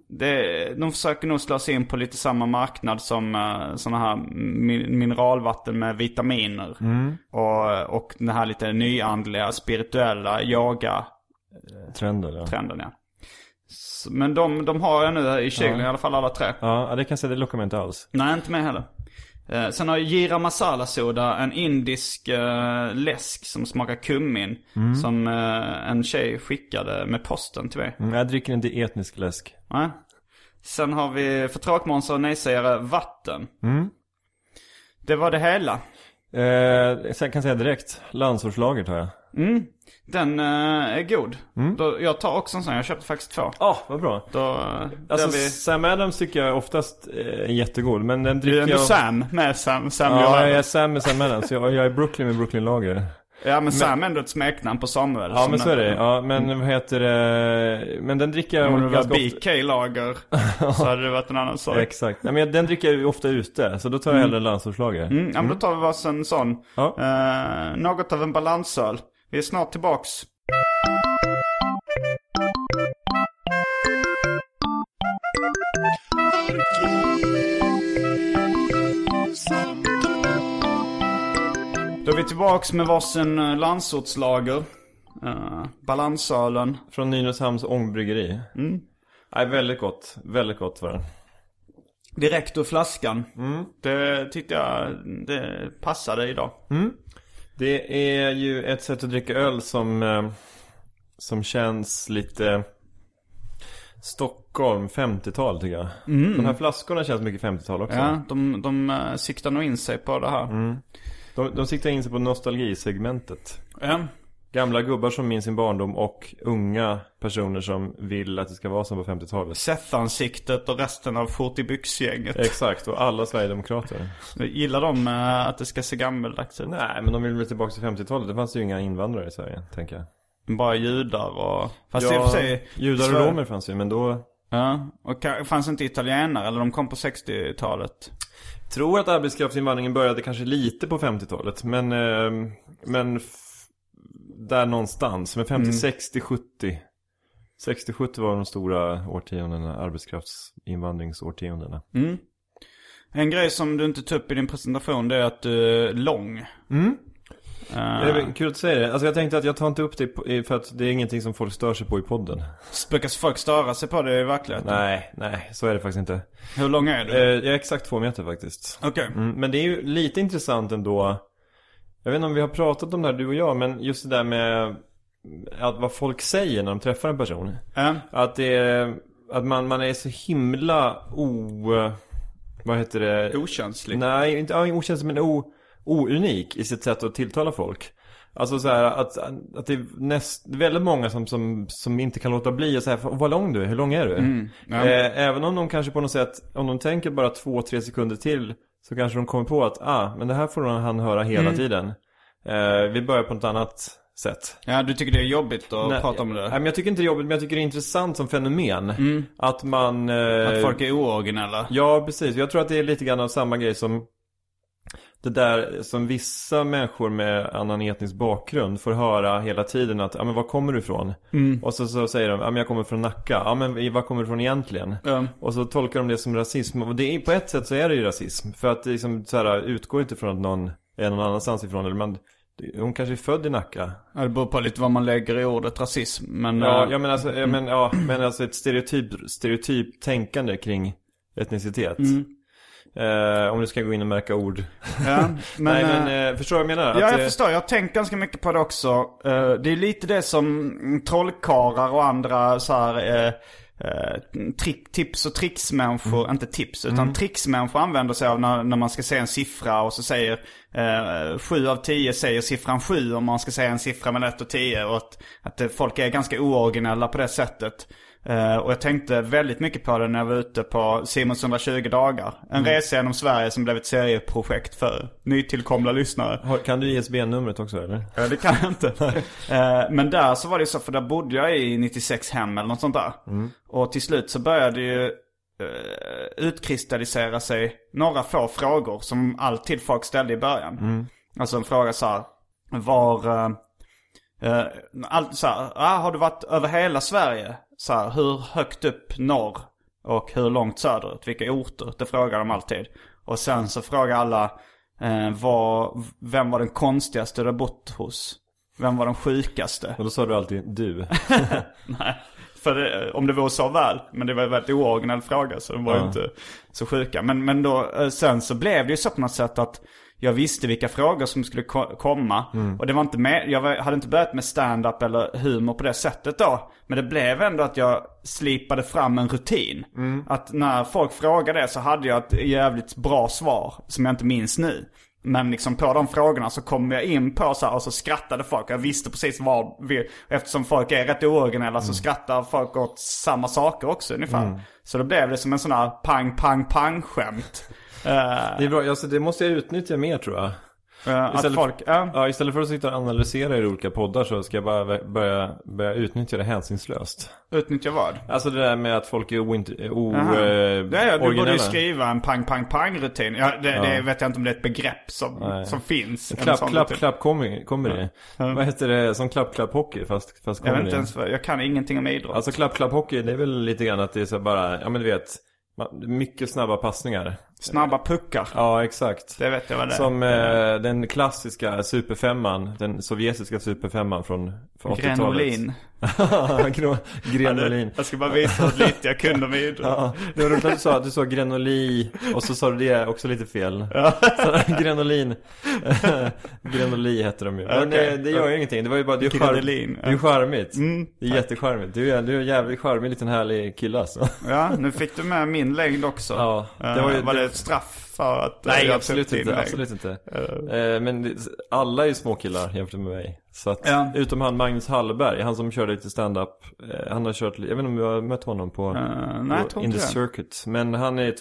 Det, de försöker nog slå sig in på lite samma marknad som uh, sådana här min, mineralvatten med vitaminer. Och, och den här lite nyandliga, spirituella yoga-trenden. Trender, ja. Ja. S- Men de, de har jag nu i kylen, i alla fall alla tre. Ja, det kan jag säga, det lockar mig inte alls. Nej, inte mig heller. Eh, sen har Gira Masala Soda, en indisk eh, läsk som smakar kummin. Som eh, en tjej skickade med posten till mig. Mm, jag dricker inte etnisk läsk. Nej. Sen har vi för tråkmånsar och nejsägare vatten. Det var det hela. Eh, sen kan jag säga direkt, landsortslager tar jag. Den eh, är god. Då, jag tar också en sån, jag köpte faktiskt två. Ja, vad bra. Då, eh, Alltså vi... Sam Adams tycker jag oftast är jättegod, men den Du är dricker ändå jag... Sam med Sam, Sam Ja, jag är Sam med Sam Adams. Jag, jag är Brooklyn med Brooklyn Lager. Ja men Sam är ändå ett smeknamn på Samuel. Ja, men så är det. den- Ja, men vad heter det? Men den dricker jag Om det var ganska ofta. BK-lager så hade det varit en annan sak. Exakt. Nej, men den dricker jag ju ofta ute, så då tar jag hellre landsortslager. Mm, ja men då tar vi varsin sån. Ja. Eh, något av en balansöl. Vi är snart tillbaks. Då är vi tillbaks med varsin eh, landsortslager. Uh, balansölen. Från Nynäshamns ångbryggeri. Mm. Nej, väldigt gott. Väldigt gott var den. Direkt ur flaskan. Det tyckte jag det passade idag. Det är ju ett sätt att dricka öl som, eh, som känns lite Stockholm 50-tal tycker jag. De här flaskorna känns mycket 50-tal också. Ja, de, de uh, siktar nog in sig på det här. De, de siktar in sig på nostalgisegmentet. Ja. Gamla gubbar som minns sin barndom och unga personer som vill att det ska vara som på 50-talet. Seth-ansiktet och resten av Fort i byxgänget. Exakt, och alla Sverigedemokrater. Gillar de eh, att det ska se gammeldags ut? Nej, men de vill väl tillbaka till 50-talet. Det fanns ju inga invandrare i Sverige, tänker jag. Bara judar och... Fast i och för sig... judar och romer fanns ju, men då... Ja, och fanns inte italienare eller de kom på 60-talet? Tror att arbetskraftsinvandringen började kanske lite på 50-talet, men... Eh, men... Där någonstans, men 50, 60, 70. 60, 70 var de stora årtiondena, arbetskraftsinvandringsårtiondena. En grej som du inte tog upp i din presentation det är att du är lång. Det är kul att säga det. Alltså jag tänkte att jag tar inte upp det för att det är ingenting som folk stör sig på i podden. Brukar folk störa sig på det i verkligheten? Nej, nej, så är det faktiskt inte. Hur lång är du? Eh, Jag är exakt två meter faktiskt. Okej. Mm, men det är ju lite intressant ändå. Jag vet inte om vi har pratat om det här du och jag, men just det där med att vad folk säger när de träffar en person. Ja. Att det är, att man, man är så himla o... Vad heter det? Okänslig. Nej, inte ja, okänslig men o, ounik i sitt sätt att tilltala folk. Alltså så här att, att det är näst, väldigt många som, som, som inte kan låta bli att säga vad lång du är, hur lång är du? ja. eh, även om de kanske på något sätt, om de tänker bara två, tre sekunder till så kanske de kommer på att, ah, men det här får han höra hela tiden. Eh, vi börjar på något annat sätt. Ja, du tycker det är jobbigt att Nej, prata om det? Nej, men jag tycker inte det är jobbigt, men jag tycker det är intressant som fenomen. Att man... Eh, Att folk är ooriginella? Ja, precis. Jag tror att det är lite grann av samma grej som det där som vissa människor med annan etnisk bakgrund får höra hela tiden att, ja men var kommer du ifrån? Och så, så säger de, ja men jag kommer från Nacka. Ja men var kommer du ifrån egentligen? Ja. Och så tolkar de det som rasism. Och det är, på ett sätt så är det ju rasism. För att det liksom så här, utgår inte från att någon är någon annanstans ifrån. Eller man, hon kanske är född i Nacka. Ja, det beror på lite vad man lägger i ordet rasism. Men, Ja, eh, ja men alltså, ja, men, ja, men alltså ett stereotyp, stereotyp tänkande kring etnicitet. Eh, om du ska gå in och märka ord. Ja, men, Nej eh, men eh, förstår du vad jag menar? Ja, Att, jag eh, förstår. Jag har tänkt ganska mycket på det också. Eh, Det är lite det som mm, trollkarlar och andra så här, eh, eh, trick, tips och tricksmänniskor, Mm. inte tips, utan tricksmänniskor använder sig av när, när man ska säga en siffra och så säger eh, 7 av 10 säger siffran 7 om man ska säga en siffra mellan 1 och 10 och att, att eh, folk är ganska ooriginella på det sättet. Eh, och jag tänkte väldigt mycket på det när jag var ute på Simons 120 dagar. En Mm. resa genom Sverige som blev ett serieprojekt för nytillkomna lyssnare. Kan du ISBN-numret också eller? Ja, det kan jag inte. Eh, Men där så var det så, för där bodde jag i 96 hem eller något sånt där. Och till slut så började ju eh, utkristallisera sig några få frågor som alltid folk ställde i början. Alltså en fråga så här, var... eh, allt så här, ah, har du varit över hela Sverige? Så här, hur högt upp norr? Och hur långt söderut? Vilka orter? Det frågar de alltid. Och sen så frågar alla, eh, vad, vem var den konstigaste du har bott hos? Vem var den sjukaste? Och då sa du alltid du. Nej, för det, om det vore så väl. Men det var en väldigt ooriginell fråga så de var ju Ja. inte så sjuka. Men, men då, eh, sen så blev det ju så på något sätt att jag visste vilka frågor som skulle ko- komma. Och det var inte med, jag var, hade inte börjat med stand-up eller humor på det sättet då. Men det blev ändå att jag slipade fram en rutin. Att när folk frågade det så hade jag ett jävligt bra svar som jag inte minns nu. Men liksom på de frågorna så kom jag in på så här och så skrattade folk. Jag visste precis vad vi, eftersom folk är rätt ooriginella så skrattar folk åt samma saker också ungefär. Så då blev det som en sån här pang, pang, pang skämt. Eh, Det är bra, alltså, det måste jag utnyttja mer tror jag. att Istället, folk, ja. ja, istället för att sitta och analysera i olika poddar så ska jag bara börja, börja utnyttja det hänsynslöst. Utnyttja vad? Alltså det där med att folk är oint- o, Jaha. eh, Ja, du borde ju skriva en pang, pang, pang-rutin. Ja, det, det vet jag inte om det är ett begrepp som, som finns. En Klapp, klapp, rutin. klapp kommer, kommer det. Vad heter det? Som klapp, klapp hockey fast, fast Jag vet inte ens, jag kan ingenting om idrott. Alltså klapp, klapp hockey det är väl lite grann att det är så bara, ja men du vet. Mycket snabba passningar. Snabba puckar. Ja exakt. Det vet jag vad det är. Som eh, den klassiska superfemman, den sovjetiska superfemman från, från 80-talet. Grenolin. Gren- Grenolin. Jag ska bara visa hur lite jag kunde om idrott. Ja, det var roligt att du sa att du sa grenoli och så sa du det också lite fel. Så, grenolin. grenoli heter de ju. Men Okej. eh, det gör ju ingenting. Det var ju bara, det är ju charm, Grenolin, det är charmigt. Mm, det är jättecharmigt. Du är, du är en jävligt charmig liten härlig kille alltså. Ja, nu fick du med min längd också. Ja, Eh, det var ju- var det- det ett straff för att eh, Nej absolut inte, absolut inte. Eh, men alla är ju små killar jämfört med mig. Så att, Ja. utom han Magnus Hallberg, han som körde lite stand-up. Eh, han har kört, jag vet inte om du har mött honom på, Eh, nej, på In the. Circuit. Men han är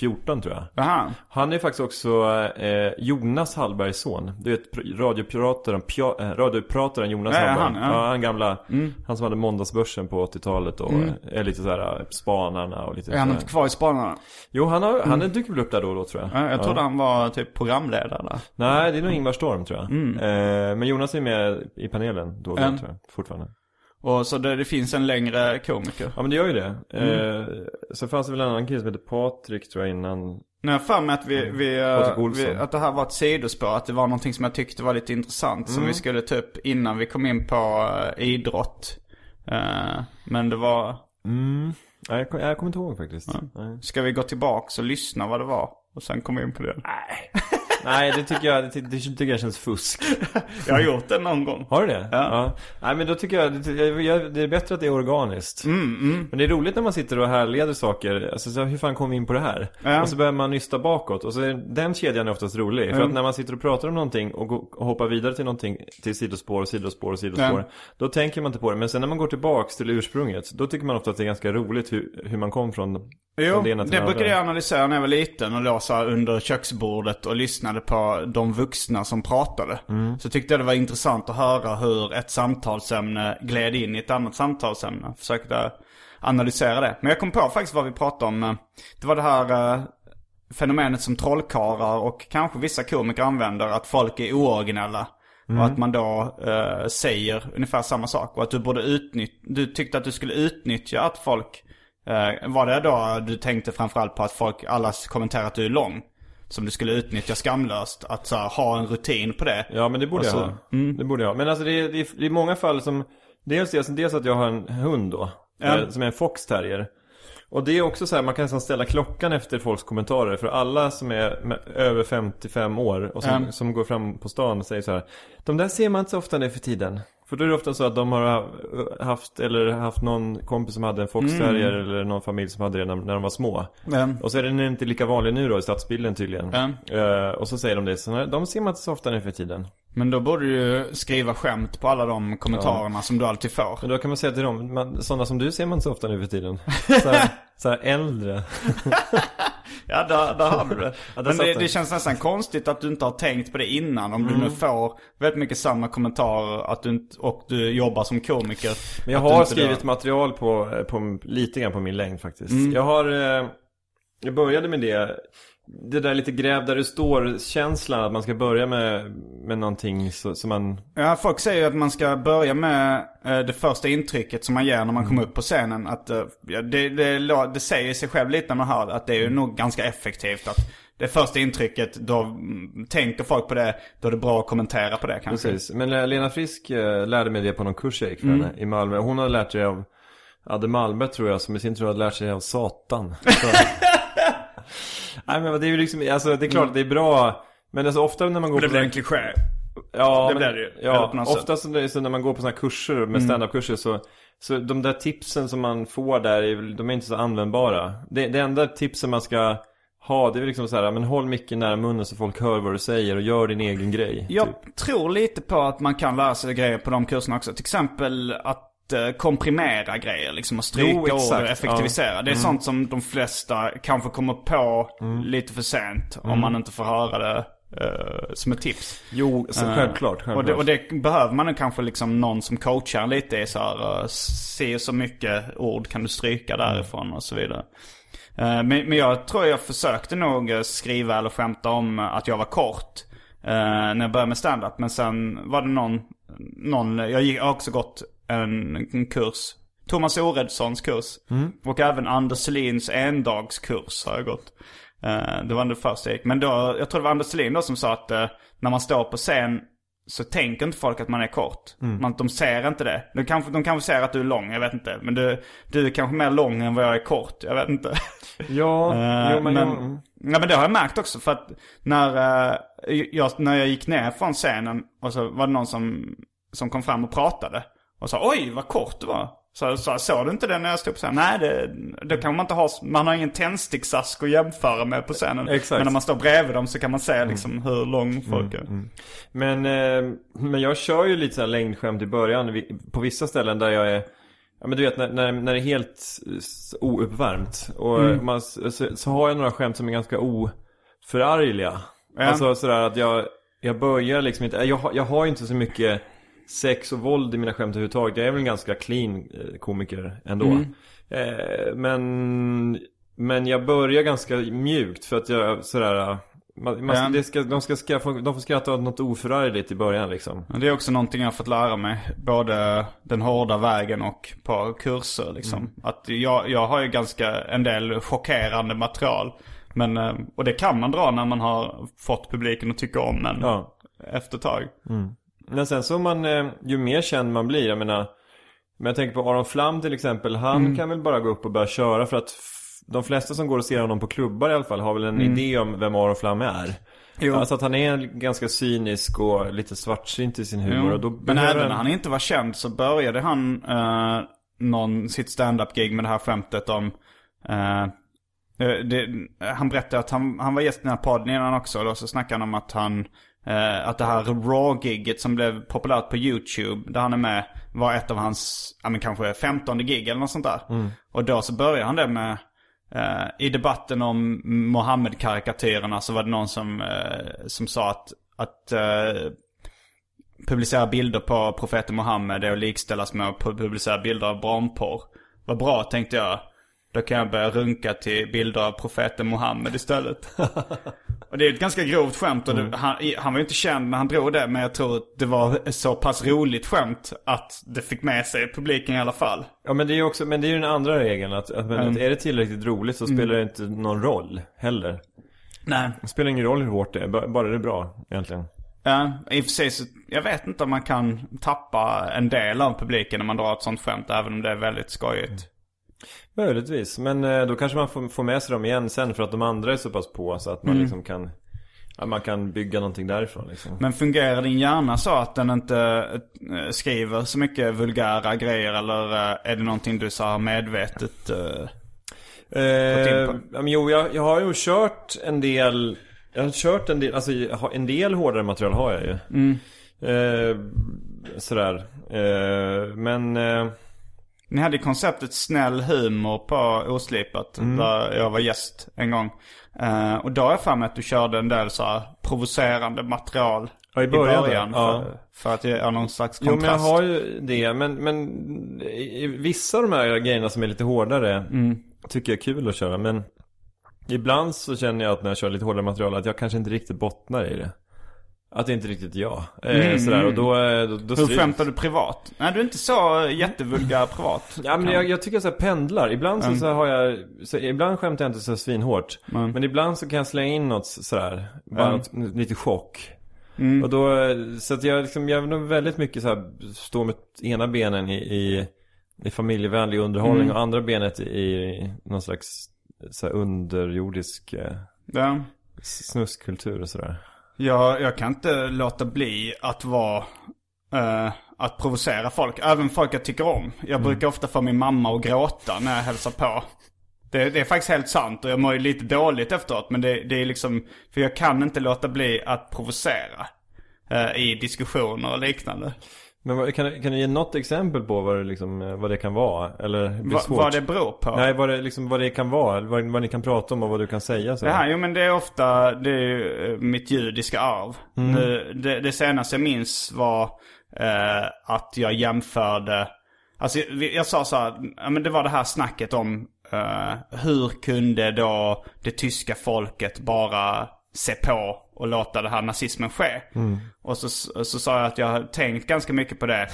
2.14 tror jag. Jaha. Han är faktiskt också eh, Jonas Hallbergs son. Du vet pr- radioprataren, pja, eh, radioprataren Jonas Ja, Hallberg. han, ja. Mm. ja, han gamla. Han som hade Måndagsbörsen på 80-talet och är lite sådär Spanarna och lite Är han inte kvar i Spanarna? Jo, han, har, han dyker väl upp där då och då tror jag. Ja, jag trodde han var typ programledare där. Nej, det är nog Ingvar Storm tror jag. Eh, men Jonas är med i panelen då och då Mm. tror jag, fortfarande. Och så det, det finns en längre komiker. Ja men det gör ju det. Mm. Eh, så fanns det väl en annan kille som heter Patrik tror jag innan. Har jag för mig att vi, vi, eh, vi, att det här var ett sidospår. Att det var någonting som jag tyckte var lite intressant. Som vi skulle ta upp innan vi kom in på uh, idrott. Eh, men det var, Mm. Nej, jag, kom- jag kommer inte ihåg faktiskt. Nej. ska vi gå tillbaks och lyssna vad det var? Och sen komma in på det. Nej, det tycker jag, det, det tycker jag känns fusk. Jag har gjort det någon gång. Har du det? Ja. Nej men då tycker jag, det, det är bättre att det är organiskt. Mm, Men det är roligt när man sitter och härleder saker. Alltså så, hur fan kom vi in på det här? Ja. Och så börjar man nysta bakåt. Och så är, den kedjan är oftast rolig. För att när man sitter och pratar om någonting och, går, och hoppar vidare till någonting, till sidospår och sidospår och sidospår. Ja. Då tänker man inte på det. Men sen när man går tillbaks till ursprunget, då tycker man ofta att det är ganska roligt hur, hur man kom från, Jo, från det ena till det det brukade andra. jag analysera när jag var liten och här under köksbordet och lyssnade på de vuxna som pratade. Mm. Så tyckte jag det var intressant att höra hur ett samtalsämne gled in i ett annat samtalsämne. Försökte analysera det. Men jag kom på faktiskt vad vi pratade om. Det var det här eh, fenomenet som trollkarlar och kanske vissa komiker använder. Att folk är ooriginella. Och att man då eh, säger ungefär samma sak. Och att du borde utnyttja, du tyckte att du skulle utnyttja att folk Eh, var det då du tänkte framförallt på att folk, alla kommenterar att du är lång? Som du skulle utnyttja skamlöst? Att så här, ha en rutin på det? Ja men det borde så- jag ha. Det borde jag ha. Men alltså det är, det är, det är många fall som Dels, dels, dels att jag har en hund då eh, Som är en fox terrier Och det är också så här, man kan nästan ställa klockan efter folks kommentarer. För alla som är över 55 år och som, Mm. som går fram på stan och säger så här. De där ser man inte så ofta nu för tiden. För då är det ofta så att de har haft, eller haft någon kompis som hade en foxterrier Mm. eller någon familj som hade det när, när de var små. Men, Och så är den inte lika vanlig nu då i stadsbilden tydligen. Ja. Eh, och så säger de det, så de ser man inte så ofta nu för tiden. men då borde du ju skriva skämt på alla de kommentarerna som du alltid får. Men då kan man säga till dem, man, sådana som du ser man inte så ofta nu för tiden. Så här, så här äldre. Ja, där, där har du det. Ja, Men det, det känns nästan konstigt att du inte har tänkt på det innan. Om du Mm. nu får väldigt mycket samma kommentarer att du inte, och du jobbar som komiker. Men jag du har skrivit då- material på, på lite grann på min längd faktiskt. Mm. Jag har, eh, jag började med det, det där lite gräv där du står-känslan, att man ska börja med, med någonting som man, Ja, folk säger ju att man ska börja med eh, det första intrycket som man ger när man kommer upp på scenen. Att, eh, ja, det, det, det säger sig själv lite när man hör att det är ju nog ganska effektivt. Att det första intrycket, då mm, tänker folk på det, då är det bra att kommentera på det kanske. precis. Men Lena Frisk eh, lärde mig det på någon kurs jag gick för Mm. henne i Malmö. Hon hade lärt sig av Adde Malmberg tror jag, som i sin tur hade lärt sig av Satan. Så... Nej men det är ju liksom, alltså det är klart att det är bra. Men alltså ofta när man går Det på blir en kliché. Ja, Det men- blir det ju. Eller Ja. Mm. oftast när, så när man går på sådana här kurser med standup-kurser så, så de där tipsen som man får där, är, de är inte så användbara. Det, det enda tipsen man ska ha, det är liksom så här, men håll mycket nära munnen så folk hör vad du säger och gör din egen grej. Jag typ. tror lite på att man kan lära sig grejer på de kurserna också. Till exempel att komprimera grejer, liksom att stryka Jo, ord och effektivisera. ja. Mm. Det är sånt som de flesta kanske kommer på lite för sent. Mm. Om man inte får höra det eh, som ett tips. Jo, så, Eh, självklart, självklart. Och det, och det behöver man kanske liksom någon som coachar lite i så här, uh, se så mycket ord kan du stryka därifrån och så vidare. Men, men jag tror jag försökte nog skriva eller skämta om att jag var kort. när jag började med stand-up. Men sen var det någon, någon jag har också gått en, en kurs. Thomas Oredssons kurs. Och även Anders Selins endagskurs har jag gått. Eh, det var det första jag gick. Men då, jag tror det var Anders Selin då som sa att eh, när man står på scen så tänker inte folk att man är kort. Man, de ser inte det. De kanske, de kanske ser att du är lång, jag vet inte. Men du, du är kanske mer lång än vad jag är kort, jag vet inte. Ja, Eh, jo, men, men, jag, ja, men det har jag märkt också för att när, eh, jag, när jag gick ner från scenen och så var det någon som, som kom fram och pratade. Och sa oj vad kort du var. Så sa såg du inte det när jag stod på scenen? Nej det, det kan man inte ha, man har ingen tändsticksask att jämföra med på scenen. Exakt. Men när man står bredvid dem så kan man se liksom hur lång folk är. men, eh, men jag kör ju lite så här längdskämt i början, på vissa ställen där jag är Ja men du vet när, när, när det är helt ouppvärmt och Mm. man, så, så har jag några skämt som är ganska oförargliga. Alltså sådär att jag, jag börjar liksom inte, jag, jag har ju inte så mycket sex och våld i mina skämt överhuvudtaget. Jag är väl en ganska clean eh, komiker ändå. Mm. Eh, men, men jag börjar ganska mjukt för att jag sådär man, man, Ja. det ska, de, ska skaffa, de får skratta åt något oförargligt i början liksom. Det är också någonting jag har fått lära mig. Både den hårda vägen och på kurser liksom. Att jag, jag har ju ganska en del chockerande material. Men, eh, och det kan man dra när man har fått publiken att tycka om en Ja. efter ett tag. Men sen så man, eh, ju mer känd man blir, jag menar Men jag tänker på Aron Flam till exempel, han kan väl bara gå upp och börja köra för att De flesta som går och ser honom på klubbar i alla fall har väl en idé om vem Aron Flam är Jo. Alltså att han är ganska cynisk och lite svartsynt i sin humor och då Men även när han inte var känd så började han eh, någon, sitt stand-up-gig med det här skämtet om... eh, eh, det, han berättade att han, han var gäst i den här podden innan också. Och då så snackade han om att han... eh, att det här Raw-giget som blev populärt på YouTube, där han är med, var ett av hans, ja men kanske femtonde gig eller något sånt där. Och då så började han det med... eh, I debatten om Mohammed-karikatyrerna så var det någon som, eh, som sa att, att eh, publicera bilder på profeten Muhammed är att likställas med att publicera bilder av barnporr. Vad bra tänkte jag. Då kan jag börja runka till bilder av profeten Muhammed istället. och det är ett ganska grovt skämt och det, han, han var ju inte känd när han drog det. Men jag tror att det var så pass roligt skämt att det fick med sig publiken i alla fall. Ja men det är ju också, men det är ju den andra regeln att, att, Mm. är det tillräckligt roligt så spelar det inte någon roll heller Nej. Det spelar ingen roll hur hårt det är, ba- bara det är bra egentligen Ja, i och för sig så, jag vet inte om man kan tappa en del av publiken när man drar ett sånt skämt, även om det är väldigt skojigt. Möjligtvis, men eh, då kanske man får, får med sig dem igen sen för att de andra är så pass på så att man Mm. liksom kan ja, Man kan bygga någonting därifrån liksom. Men fungerar din hjärna så att den inte eh, skriver så mycket vulgära grejer eller eh, är det någonting du så här medvetet eh, Eh, jo, jag, jag har ju kört en del Jag har kört en del, alltså en del hårdare material har jag ju Mm. eh, Sådär Men Ni hade konceptet snäll humor på Oslipat. Mm. Där jag var gäst en gång. Eh, och då har jag för mig att du körde en del så här provocerande material. Ja, i början där, ja. för, för att göra någon slags Jo men jag kontrast. har ju det, men, men i- i vissa av de här grejerna som är lite hårdare Mm. Tycker jag är kul att köra, men Ibland så känner jag att när jag kör lite hårdare material att jag kanske inte riktigt bottnar i det Att det inte riktigt är jag, eh, sådär, och då, eh, då, då Hur skämtar du privat? Nej, du är inte så jättevulgär privat. Ja men jag, jag tycker jag så här pendlar. Ibland så, så har jag, så, ibland skämtar jag inte så svinhårt. Mm. Men ibland så kan jag slänga in något sådär, bara Mm. något, lite chock. Mm. Och då, så att jag liksom, jag nog väldigt mycket så här, stå med ena benen i, i, i familjevänlig underhållning Mm. och andra benet i, i någon slags så här underjordisk eh, Ja. snuskkultur och sådär. Jag, jag kan inte låta bli att vara... eh, att provocera folk. Även folk jag tycker om. Jag Mm. brukar ofta få min mamma att gråta när jag hälsar på. Det, det är faktiskt helt sant och jag mår ju lite dåligt efteråt. Men det, det är liksom... För jag kan inte låta bli att provocera. eh, I diskussioner och liknande. Men kan, kan du ge något exempel på vad det, liksom, eh, vad det kan vara? Eller det Va, vad det beror på. Nej, vad det, liksom, vad det kan vara, eller vad, vad ni kan prata om och vad du kan säga så. Det här, jo men det är ofta, det är ju eh, mitt judiska arv. Nu, det, det senaste jag minns var eh, att jag jämförde, alltså vi- jag sa så här, ja, men det var det här snacket om eh, hur kunde då det tyska folket bara se på och låta det här nazismen ske. Och så, så sa jag att jag har tänkt ganska mycket på det.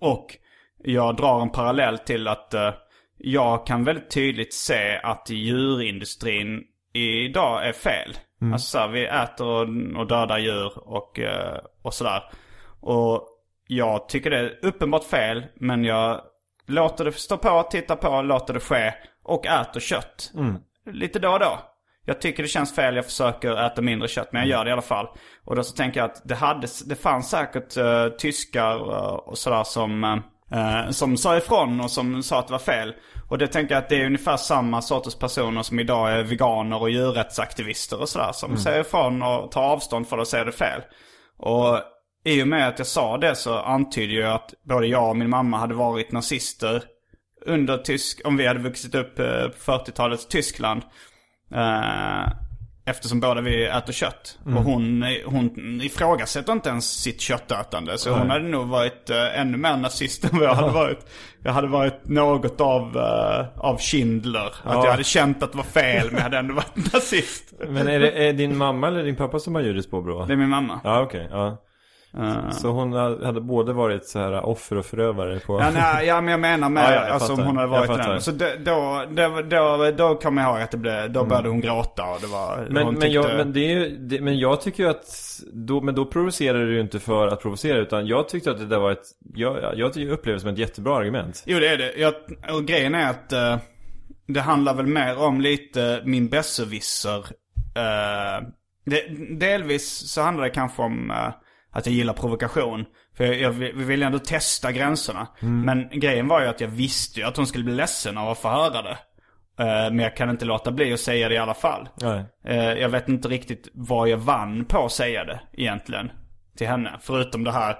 Och jag drar en parallell till att eh, jag kan väldigt tydligt se att djurindustrin idag är fel. Alltså så här, vi äter och, och dödar djur och, eh, och sådär. Och jag tycker det är uppenbart fel, men jag låter det stå på, tittar på, låter det ske och äter kött. Lite då och då. Jag tycker det känns fel, jag försöker äta mindre kött, men jag gör det i alla fall. Och då så tänker jag att det, hade, det fanns säkert eh, tyskar eh, och sådär som, eh, som sa ifrån och som sa att det var fel. Och det tänker jag att det är ungefär samma sorters personer som idag är veganer och djurrättsaktivister och sådär. Som säger ifrån och tar avstånd för att säga det fel. Och i och med att jag sa det så antyder jag att både jag och min mamma hade varit nazister under tysk, om vi hade vuxit upp på 40-talets Tyskland. Eh, eftersom båda vi äter kött. Och hon, hon ifrågasätter inte ens sitt köttätande. Så hon hade nog varit eh, ännu mer nazist än vad jag hade varit. Jag hade varit något av, eh, av Schindler. Att Ja. jag hade känt att det var fel men jag hade ändå varit nazist. Men är det är din mamma eller din pappa som har judiskt påbrå? Det är min mamma. Ja, okej. ja. Eh, Så hon hade både varit så här offer och förövare på... Ja, nej, ja men jag menar med, Ja, ja, jag alltså om hon hade varit den. Så då, då, då, då kommer jag ihåg att det blev, då började hon gråta och det var, Mm. Men, men, tyckte, jag, men, det är ju, det, men jag tycker ju att, då, men då provocerar du ju inte för att provocera utan jag tyckte att det där var ett, jag, jag upplevde det som ett jättebra argument. Jo det är det. Jag, och grejen är att eh, det handlar väl mer om lite min besserwisser. Uh, delvis så handlar det kanske om eh, att jag gillar provokation. För jag, jag vill ändå testa gränserna. Men grejen var ju att jag visste ju att hon skulle bli ledsen av att få höra det. Eh, men jag kan inte låta bli att säga det i alla fall. Nej. Eh, jag vet inte riktigt vad jag vann på att säga det egentligen. Till henne. Förutom det här.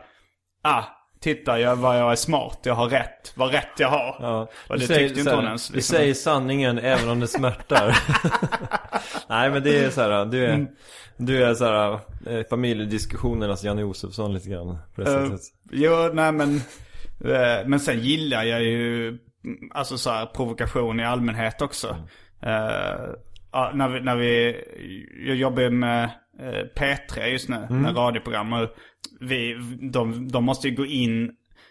Ah, titta jag, vad jag är smart. Jag har rätt. Vad rätt jag har. Ja, Och det säger tyckte inte hon ens. Liksom. säger sanningen även om det smärtar. Nej men det är så här, du är, du är så här eh, familjediskussionernas Janne Josefsson lite grann. På det sättet. jo, nej men. eh, men sen gillar jag ju. mm, Alltså så här provokation i allmänhet också. Eh, ja, när vi, när vi, jag jobbar med P3 just nu, med radioprogram. Och vi, de, de måste ju gå in,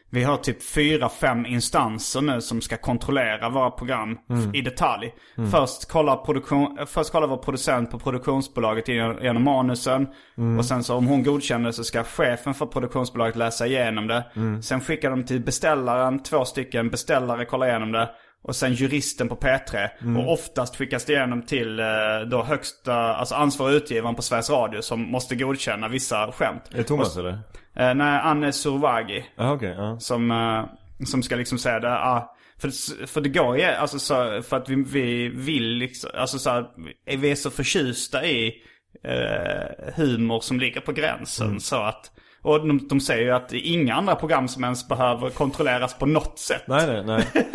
vi har typ fyra, fem instanser nu som ska kontrollera våra program i detalj. Först kollar produktion, först kollar vår producent på produktionsbolaget genom manusen. Och sen så om hon godkänner så ska chefen för produktionsbolaget läsa igenom det. Sen skickar de till beställaren, två stycken beställare kollar igenom det. Och sen juristen på P3. Mm. Och oftast skickas det igenom till eh, då högsta, alltså ansvarig utgivaren på Sveriges Radio som måste godkänna vissa skämt. Är det Thomas eller? Eh, nej, Anne Survagi. Jaha okej, ja. Som, eh, som ska liksom säga det. ah, för, för det går ju, alltså så, för att vi, vi vill liksom, alltså så här, vi är så förtjusta i eh, humor som ligger på gränsen. Mm. Så att, och de, de säger ju att det är inga andra program som ens behöver kontrolleras på något sätt. Nej nej nej.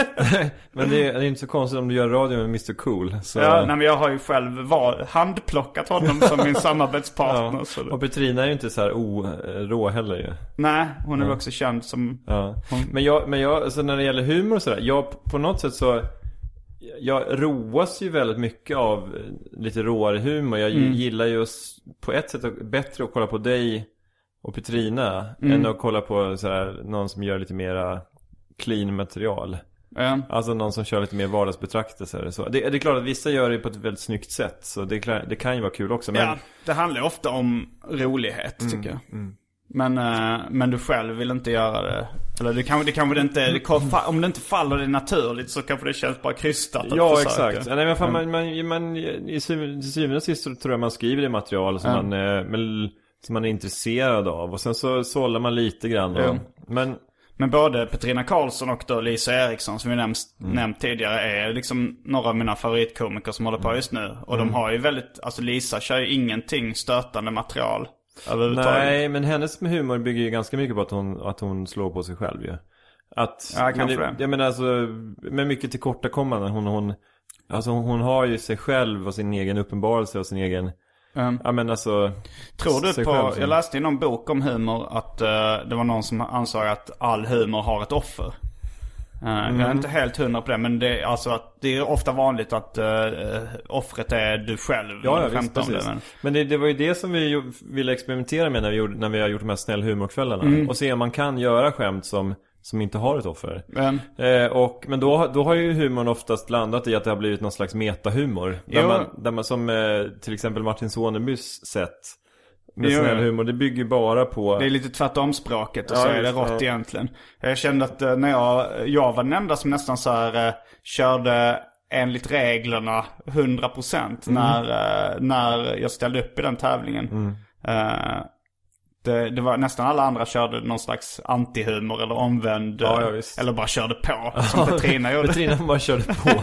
men det är, det är inte så konstigt om du gör radio med Mr Cool. Så... Ja, nej, men jag har ju själv var, handplockat honom som min samarbetspartner. Ja. Så det, Och Petrina är ju inte så här orå heller ju. nej, hon är väl också känd som... Ja. Men jag, men jag, alltså när det gäller humor och sådär. Jag på något sätt så jag roas ju väldigt mycket av lite råare humor. Jag gillar ju på ett sätt bättre att kolla på dig och Petrina än att kolla på så här, någon som gör lite mera clean material. Ja. Alltså någon som kör lite mer vardagsbetraktelser. Så. Det, det är klart att vissa gör det på ett väldigt snyggt sätt. Så det, det kan ju vara kul också. Men Ja, det handlar ofta om rolighet Mm, tycker jag. Men, eh, men du själv vill inte göra det. Eller det kanske det, kanske det inte, det, om det inte faller dig naturligt så kanske det känns bara krystat att Ja försöka. exakt. Nej, men fan, man, man, man, i till syvende och sist så tror jag man skriver det material som, man, eh, men, som man är intresserad av. Och sen så sållar man lite grann. Ja. Men Men både Petrina Karlsson och då Lisa Eriksson som vi nämnt, Mm. nämnt tidigare är liksom några av mina favoritkomiker som håller på just nu. Och Mm. de har ju väldigt, alltså Lisa kör ju ingenting stötande material. nej, men hennes humor bygger ju ganska mycket på att hon, att hon slår på sig själv ju. Att, Ja, kanske men det. Jag menar alltså, med mycket tillkortakommanden. Hon, hon, alltså hon, hon har ju sig själv och sin egen uppenbarelse och sin egen, Um, ja men alltså. Tror du på, själv jag läste i någon bok om humor att eh, det var någon som ansåg att all humor har ett offer. Jag Mm. är inte helt hundra på det men det är alltså att det är ofta vanligt att uh, offret är du själv. Ja, ja visst, precis. det, men- Men det, det var ju det som vi ville experimentera med när vi, gjorde, när vi har gjort de här snäll humorkvällarna. Mm. Och se om man kan göra skämt som, som inte har ett offer. Men, Eh, och, men då, då har ju humorn oftast landat i att det har blivit någon slags metahumor. Där Jo. man, där man som eh, till exempel Martin Sonebys sätt med Jo, snäll humor. Det bygger bara på... det är lite tvärtom språket och Ja, så är det rått ja. egentligen. Jag kände att eh, när jag, jag var den enda som nästan så här eh, körde enligt reglerna 100% Mm. när, eh, när jag ställde upp i den tävlingen. Mm. Det, det var nästan alla andra körde någon slags antihumor eller omvänd. Ja, ja, eller bara körde på som Petrina gjorde. Petrina bara körde på.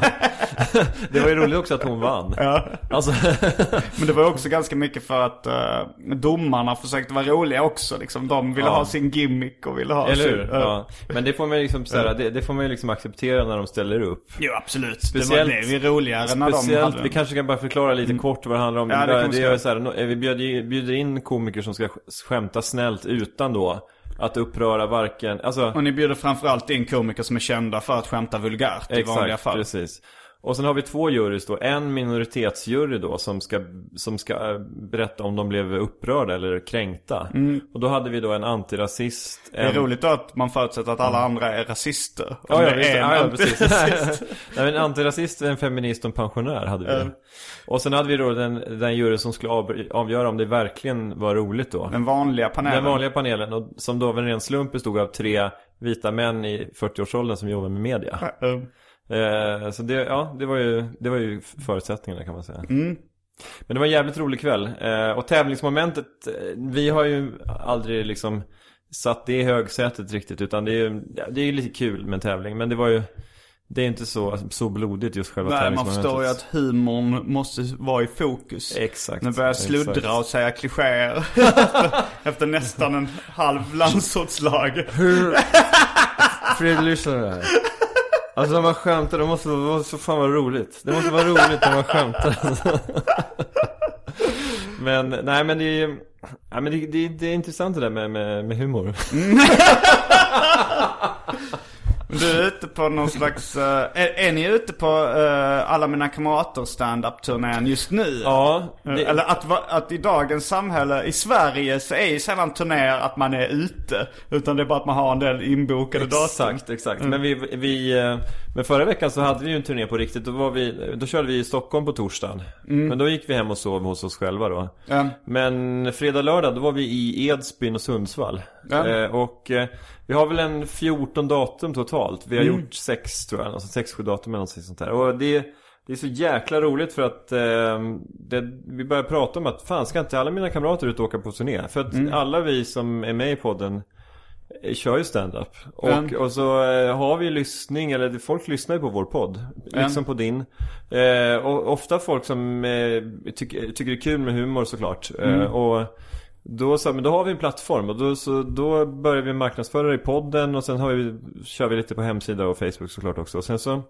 det var ju roligt också att hon vann. Ja. Alltså, Men det var också ganska mycket för att uh, domarna försökte vara roliga också. Liksom. De ville Ja. ha sin gimmick och ville ha eller sin... hur? eh, Ja. Men det får man ju liksom, såhär, det, det får man ju liksom acceptera när de ställer upp. Jo absolut. Speciellt- det var det roligare när de hade vi kanske kan bara förklara lite kort vad det handlar om. Ja, det det, vi är så här, no- vi bjuder, bjuder in komiker som ska sk- skämta snällt utan då att uppröra varken, alltså Och ni bjuder framförallt in komiker som är kända för att skämta vulgärt i vanliga exakt, fall. precis. Och sen har vi två jurys då, en minoritetsjury då som ska, som ska eh, berätta om de blev upprörda eller kränkta. Och då hade vi då en antirasist. Mm. Det är en... roligt då att man förutsätter att alla andra är rasister. Ja, ja, visst, är en ja, ja, precis. Nej, en antirasist, en feminist och en pensionär hade vi. Ja. Och sen hade vi då den, den jury som skulle av, avgöra om det verkligen var roligt då. Den vanliga panelen. Den vanliga panelen, och som då av en ren slump bestod av tre vita män i 40-årsåldern som jobbar med media. Eh, Eh, så det, ja, det var ju, det var ju förutsättningarna kan man säga. Mm. Men det var en jävligt rolig kväll. Eh, och tävlingsmomentet, eh, vi har ju aldrig liksom satt det i högsätet riktigt. Utan det är ju det är lite kul med en tävling. Men det var ju, det är inte så, så blodigt just själva Nej, man tävlingsmomentet. förstår ju att humorn måste vara i fokus. Exakt. Nu börjar sluddra exakt. och säga klichéer. efter, efter nästan en halv landsortslag. Hur... Fredrik, lyssna nu här. Alltså när man skämtar, det måste vara så fan vara roligt. Det måste vara roligt när man skämtar. men, nej men det är ju... Ja, men det, det, det är intressant det där med, med, med humor. Du är ute på någon slags... eh, är, är ni ute på eh, alla mina kamrater stand-up turnén just nu? Ja, Eh, det, Eller att, att i dagens samhälle, i Sverige så är ju sällan turnéer att man är ute. Utan det är bara att man har en del inbokade datum. Exakt, exakt. Men vi, vi, men förra veckan så hade vi ju en turné på riktigt. Då, var vi, då körde vi i Stockholm på torsdagen. Men då gick vi hem och sov hos oss själva då. Ja. Men fredag, lördag då var vi i Edsbyn och Sundsvall. Ja. Eh, och eh, vi har väl en 14 datum totalt. Vi har gjort sex tror jag, alltså sex, sju datum eller något sånt där. Och det, det är så jäkla roligt för att eh, det, vi börjar prata om att fan ska inte alla mina kamrater ut och åka på turné? För att alla vi som är med i podden eh, kör ju stand-up. Och, Mm. och så har vi lyssning, eller folk lyssnar ju på vår podd. Liksom på din. Eh, och ofta folk som eh, tycker, tycker det är kul med humor såklart. Eh, och då, så, men då har vi en plattform och då, så, då börjar vi marknadsföra i podden och sen har vi, kör vi lite på hemsida och Facebook såklart också. Och sen så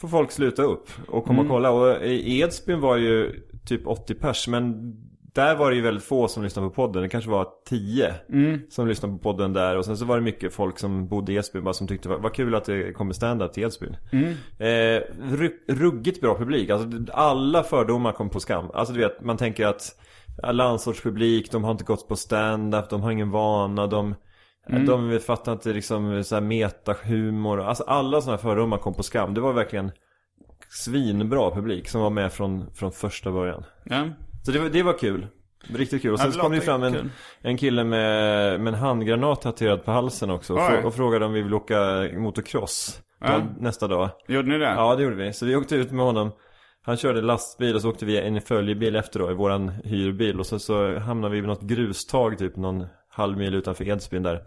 får folk sluta upp och komma och kolla. Och i Edsbyn var ju typ 80 pers men där var det ju väldigt få som lyssnade på podden. Det kanske var 10 som lyssnade på podden där. Och sen så var det mycket folk som bodde i Edsbyn bara som tyckte det var, kul att det kommer stand-up till Edsbyn. Eh, ru- ruggigt bra publik. Alltså alla fördomar kom på skam. Alltså du vet, man tänker att landsortspublik, de har inte gått på stand-up, de har ingen vana, de De fattar inte liksom så här metahumor. Alltså alla sådana fördomar kom på skam. Det var verkligen svinbra publik som var med från, från första början. Ja. Så det var, det var kul. Riktigt kul. Och Ja, sen det så kom det fram en, kul. en kille med, med en handgranat tatuerad på halsen också. Och, frå, och frågade om vi vill åka motocross Ja. nästa dag. Gjorde ni det? Ja det gjorde vi. Så vi åkte ut med honom. Han körde lastbil och så åkte vi en följebil efter då i våran hyrbil. Och så, så hamnade vi vid något grustag typ någon halv mil utanför Edsbyn där.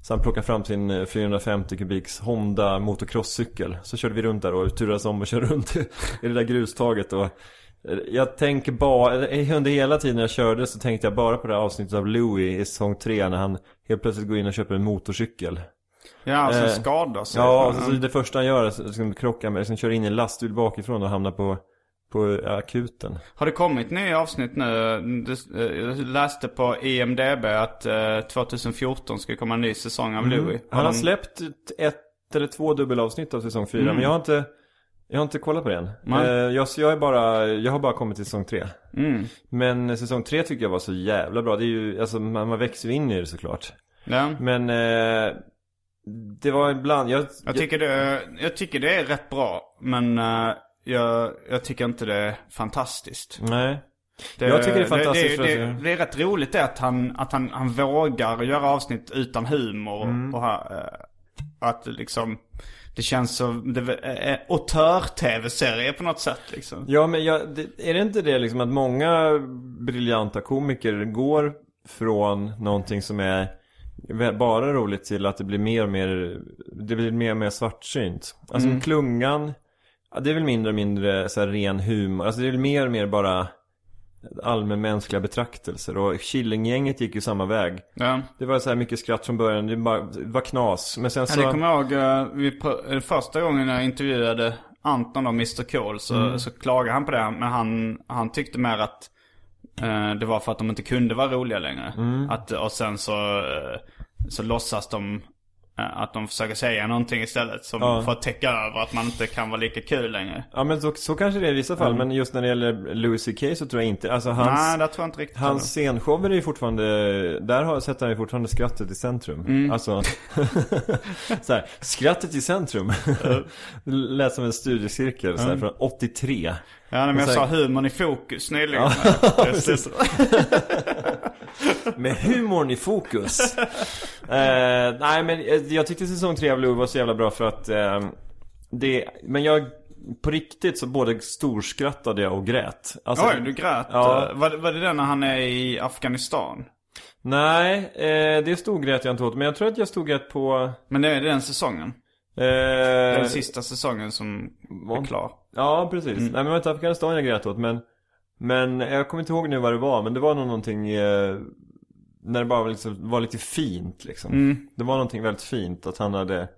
Så han plockade fram sin eh, 450 kubiks Honda motocrosscykel. Så körde vi runt där och turades om och körde runt i det där grustaget. Och eh, jag tänker bara, eh, under hela tiden jag körde så tänkte jag bara på det här avsnittet av Louis i säsong 3 när han helt plötsligt går in och köper en motorcykel. Ja, alltså Eh, skadar sig. Ja, så det första han gör är att liksom krocka med, liksom kör in i en lastbil bakifrån och hamnar på, på akuten. Har det kommit nya avsnitt nu? Eh, Jag läste på IMDB att eh, 2014 ska komma en ny säsong av Louis. Mm. Han har de- släppt ett eller två dubbelavsnitt av säsong 4 men jag har inte jag har inte kollat på det än. Mm. Eh, jag, jag, är bara, jag har bara kommit till säsong 3. Mm. Men säsong 3 tycker jag var så jävla bra. Det är ju, alltså man, man växer ju in i det såklart. Ja. Men eh, det var ibland, jag, Jag tycker, det, jag tycker det är rätt bra. Men eh, jag, jag tycker inte det är fantastiskt. nej. Det, Jag tycker det är fantastiskt Det, det, det, det är rätt roligt det att han, att han, han vågar göra avsnitt utan humor. Mm. Och eh, att liksom, det känns som, det är är auteur-tv-serie på något sätt liksom. Ja men jag, det, är det inte det liksom att många briljanta komiker går från någonting som är bara roligt till att det blir mer och mer, det blir mer och mer svartsynt. Alltså klungan, ja, det är väl mindre och mindre så här ren humor. Alltså det är väl mer och mer bara allmänmänskliga betraktelser. Och Killinggänget gick ju samma väg. Ja. Det var så här mycket skratt från början, det, var knas. Men sen Ja, så... det kommer jag ihåg, eh, vi, pr- eh, första gången jag intervjuade Anton och Mr Cool så, Mm. så klagade han på det. Men han, han tyckte mer att eh, det var för att de inte kunde vara roliga längre. Mm. Att, och sen så, eh, så låtsas de att de försöker säga någonting istället. Som Ja. att täcka över att man inte kan vara lika kul längre. Ja men så, så kanske det är i vissa fall. Men just när det gäller Louis CK så tror jag inte, alltså hans... Nej, det tror jag inte riktigt. Hans scenshower är ju fortfarande, där har, sätter han ju fortfarande skrattet i centrum. Mm. Alltså, så här, skrattet i centrum. Det lät som en studiecirkel så här, från 83. Ja, men jag sa humorn i fokus nyligen. precis. Med humorn i fokus. eh, nej men jag tyckte säsong 3 av Louis var så jävla bra för att eh, det, men jag på riktigt så både storskrattade jag och grät. Alltså, Oj, du grät. Ja. Eh, Var, var det den när han är i Afghanistan? Nej, eh, det stod grät jag inte åt. Men jag tror att jag stod grät på... Men det är den säsongen. Eh, Den sista säsongen som är klar. Ja, precis. Nej men var inte Afghanistan jag grät åt men Men jag kommer inte ihåg nu vad det var men det var nog någonting eh, När det bara var, liksom, var lite fint liksom. Det var någonting väldigt fint att han hade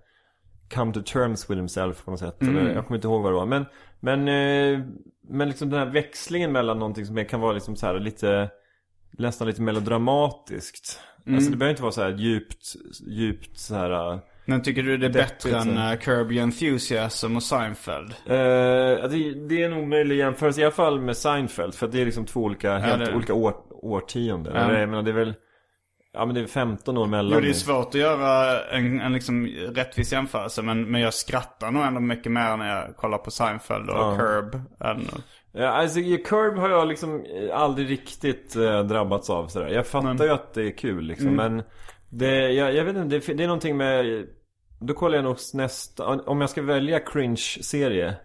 Come to terms with himself på något sätt. Eller, Jag kommer inte ihåg vad det var. Men Men eh, Men liksom den här växlingen mellan någonting som kan vara liksom så här lite Nästan lite melodramatiskt. Alltså det behöver inte vara så här djupt Djupt så här Men tycker du det är bättre än uh, Kirby Enthusiasm och Seinfeld? Eh, ja, det, det är nog möjlig jämförelse i alla fall med Seinfeld för det är liksom två olika, helt det. olika år, årtionden. Ja. Jag menar, det är väl, ja men det är 15 år mellan. Jo, det är svårt att göra en, en liksom rättvis jämförelse. Men, men jag skrattar nog ändå mycket mer när jag kollar på Seinfeld och Ja. Curb. Än, Ja, alltså Curb har jag liksom eh, aldrig riktigt eh, drabbats av sådär. Jag fattar Nej. ju att det är kul liksom Mm. men det, jag, jag vet inte, det, det är någonting med Då kollar jag nog nästa, om jag ska välja cringe-serie.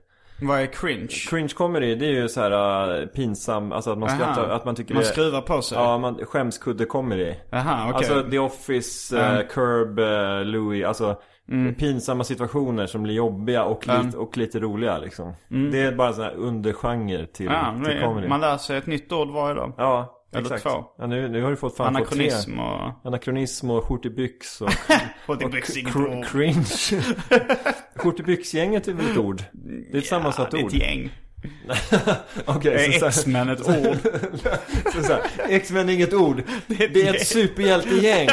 Vad är cringe? Cringe comedy, det är ju så här uh, pinsam, alltså att man Aha. skrattar, att man tycker Man skruvar på sig? Ja, man, skämskudde comedy. Aha, okej. Alltså The Office, uh, Mm. Curb, uh, Louis, alltså pinsamma situationer som blir jobbiga och, Mm. lite, och lite roliga liksom. Det är bara en sån här undergenre till, Ja, till comedy. man lär sig ett nytt ord varje dag. Ja, Eller exakt. två. Ja, nu, nu har du fått fan fått Anakronism tre. och... Anakronism och skjortibyx och, Skjortibyx, inget cr- ord. cringe. Skjortibyxgänget är väl ett ord? Det är ett sammansatt det är ord. ett gäng. Okej, Är X-Men ett ord? så så här, X-Men är inget ord. Det är ett, gäng. superhjältegäng.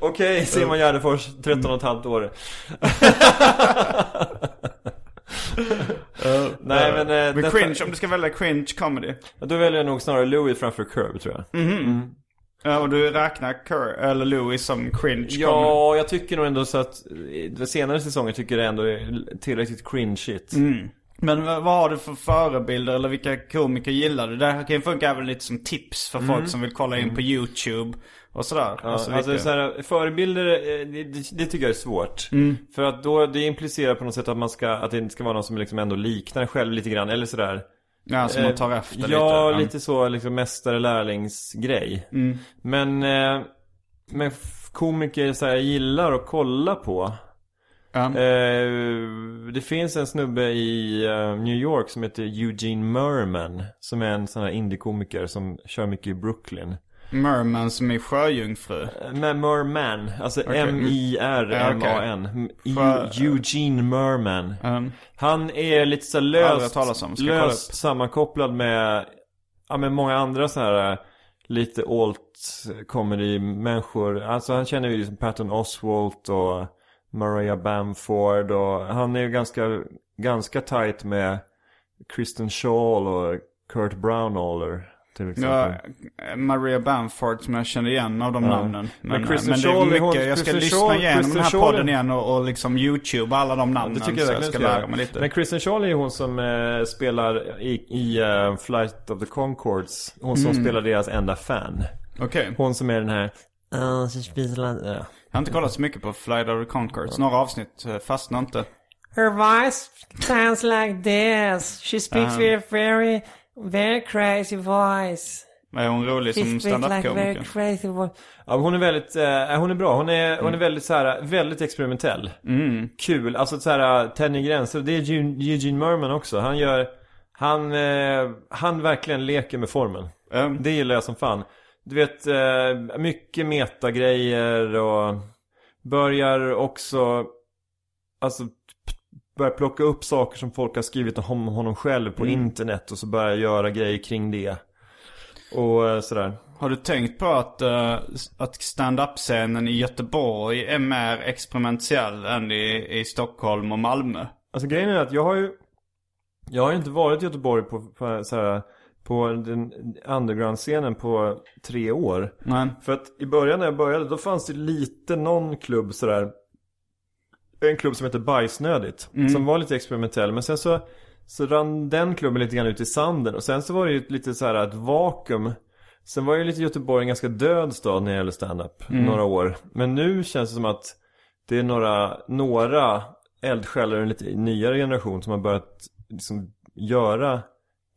Okej, Simon Gärdenfors, 13 och ett halvt år. Nej men, eh, Men detta- cringe, om du ska välja cringe comedy. Då väljer jag nog snarare Louis framför Curb tror jag. Ja, och du räknar Cur eller Louis som cringe comedy? Ja, jag tycker nog ändå så att eh, senare säsonger tycker jag ändå är tillräckligt cringeigt. Men vad har du för förebilder eller vilka komiker gillar du? Det här kan ju funka även lite som tips för folk som vill kolla in på YouTube och sådär. Mm. Ja, alltså, vilka- så här, förebilder, eh, det, det, tycker jag är svårt. För att då, det implicerar på något sätt att man ska, att det inte ska vara någon som liksom ändå liknar en själv lite grann, eller sådär. ja, som man tar Eh, efter lite. Ja, lite så liksom mästare-lärlingsgrej. Men, eh, men komiker så här, jag gillar att kolla på. Eh, det finns en snubbe i eh, New York som heter Eugene Merman. Som är en sån här indie-komiker som kör mycket i Brooklyn. Merman som är sjöjungfru. Eh, Men Merman, alltså M-I-R-M-A-N. Sjö- Eu- Eugene Merman. Um, Han är lite så löst, löst sammankopplad med, ja med många andra så här lite alt comedy människor. Alltså han känner ju liksom Patton Oswalt och Maria Bamford och han är ju ganska, ganska tight med Kristen Shaw och Kurt Brownaller till exempel. ja, Maria Bamford som jag känner igen av de namnen. Men, Men men, Kristen men det Shaw, är mycket, hon- jag ska Kristen lyssna Shaw- igenom Kristen den här Shaw- podden igen och, och liksom YouTube alla de namnen. Det tycker jag så jag ska lära mig lite. Men Kristen Shaw är hon som eh, spelar i, i eh, Flight of the Concords. Hon som Mm. spelar deras enda fan. Okej. Hon som är den här... Uh, ja. Jag har inte kollat så mycket på Flight of the Conchords. Några avsnitt eh, fastnar inte. Her voice sounds like this. She speaks Uh-huh. with a very, very crazy voice. Är hon rolig She som like standup-komiker? crazy voice. Ja, hon är väldigt, eh, hon är bra. Hon är, Mm. hon är väldigt så här, väldigt experimentell. Kul. Alltså så här, tänjer gränser. Det är Eugene Merman också. Han gör, han, eh, han verkligen leker med formen. Um, Det gillar jag som fan. Du vet, eh, mycket metagrejer och börjar också, alltså börjar plocka upp saker som folk har skrivit om honom själv på internet och så börjar göra grejer kring det. Och eh, sådär. har du tänkt på att, uh, att stand-up-scenen i Göteborg är mer experimentell än i, i Stockholm och Malmö? Alltså grejen är att jag har ju Jag har ju inte varit i Göteborg på, på, så här, på den underground-scenen på tre år. Men, För att i början när jag började då fanns det lite någon klubb sådär En klubb som heter Bajsnödigt Som var lite experimentell. Men sen så Så rann den klubben lite grann ut i sanden. Och sen så var det ju lite så här ett vakuum. Sen var ju lite Göteborg en ganska död stad när det gäller stand-up Några år. Men nu känns det som att Det är några, några eldsjälar i en lite nyare generation som har börjat liksom göra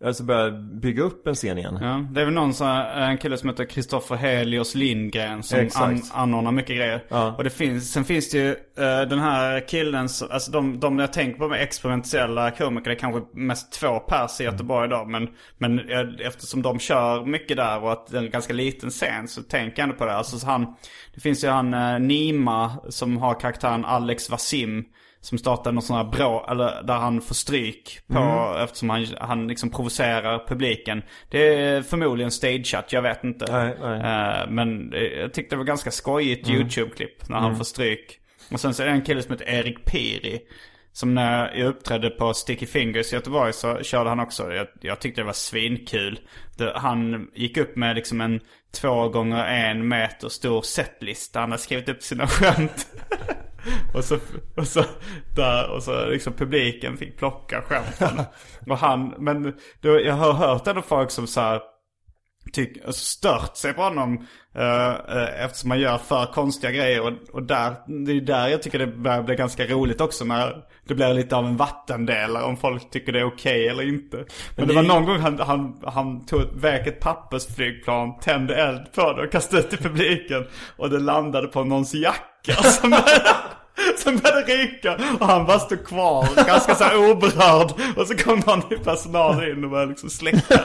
Alltså börja bygga upp en scen igen ja, det är väl någon sån en kille som heter Kristoffer Helios Lindgren som an, anordnar mycket grejer. Ja. Och det finns, sen finns det ju eh, den här killen, alltså de, de jag tänker på med experimentella komiker, det är kanske mest två pers i Göteborg idag. Men, men eftersom de kör mycket där och att det är en ganska liten scen så tänker jag ändå på det. Alltså så han, det finns ju han eh, Nima som har karaktären Alex Vasim. Som startade någon sån här brå, eller där han får stryk på, eftersom han, han liksom provocerar publiken. Det är förmodligen stageat, jag vet inte. Nej, nej. Eh, men eh, jag tyckte det var ganska skojigt YouTube-klipp när han får stryk. Och sen så är det en kille som heter Erik Piri. Som när jag uppträdde på Sticky Fingers i Göteborg så körde han också. Jag, jag tyckte det var svinkul. Det, han gick upp med liksom en två gånger en meter stor setlist. Han hade skrivit upp sina skämt. och så, och så, där, och så liksom publiken fick plocka skämten. och han, men då, jag har hört ändå folk som så här tyck, stört sig på honom. eh, eh, eftersom man gör för konstiga grejer. Och, och där, det är där jag tycker det börjar bli ganska roligt också. När det blir lite av en vattendelare om folk tycker det är okej eller inte. Men, det, det var någon gång han, han, han tog väck ett pappersflygplan, tände eld på det och kastade ut i publiken. Och det landade på någons jacka som började, som började ryka. Och han bara stod kvar ganska så oberörd. Och så kom någon i personal in och började liksom släcka.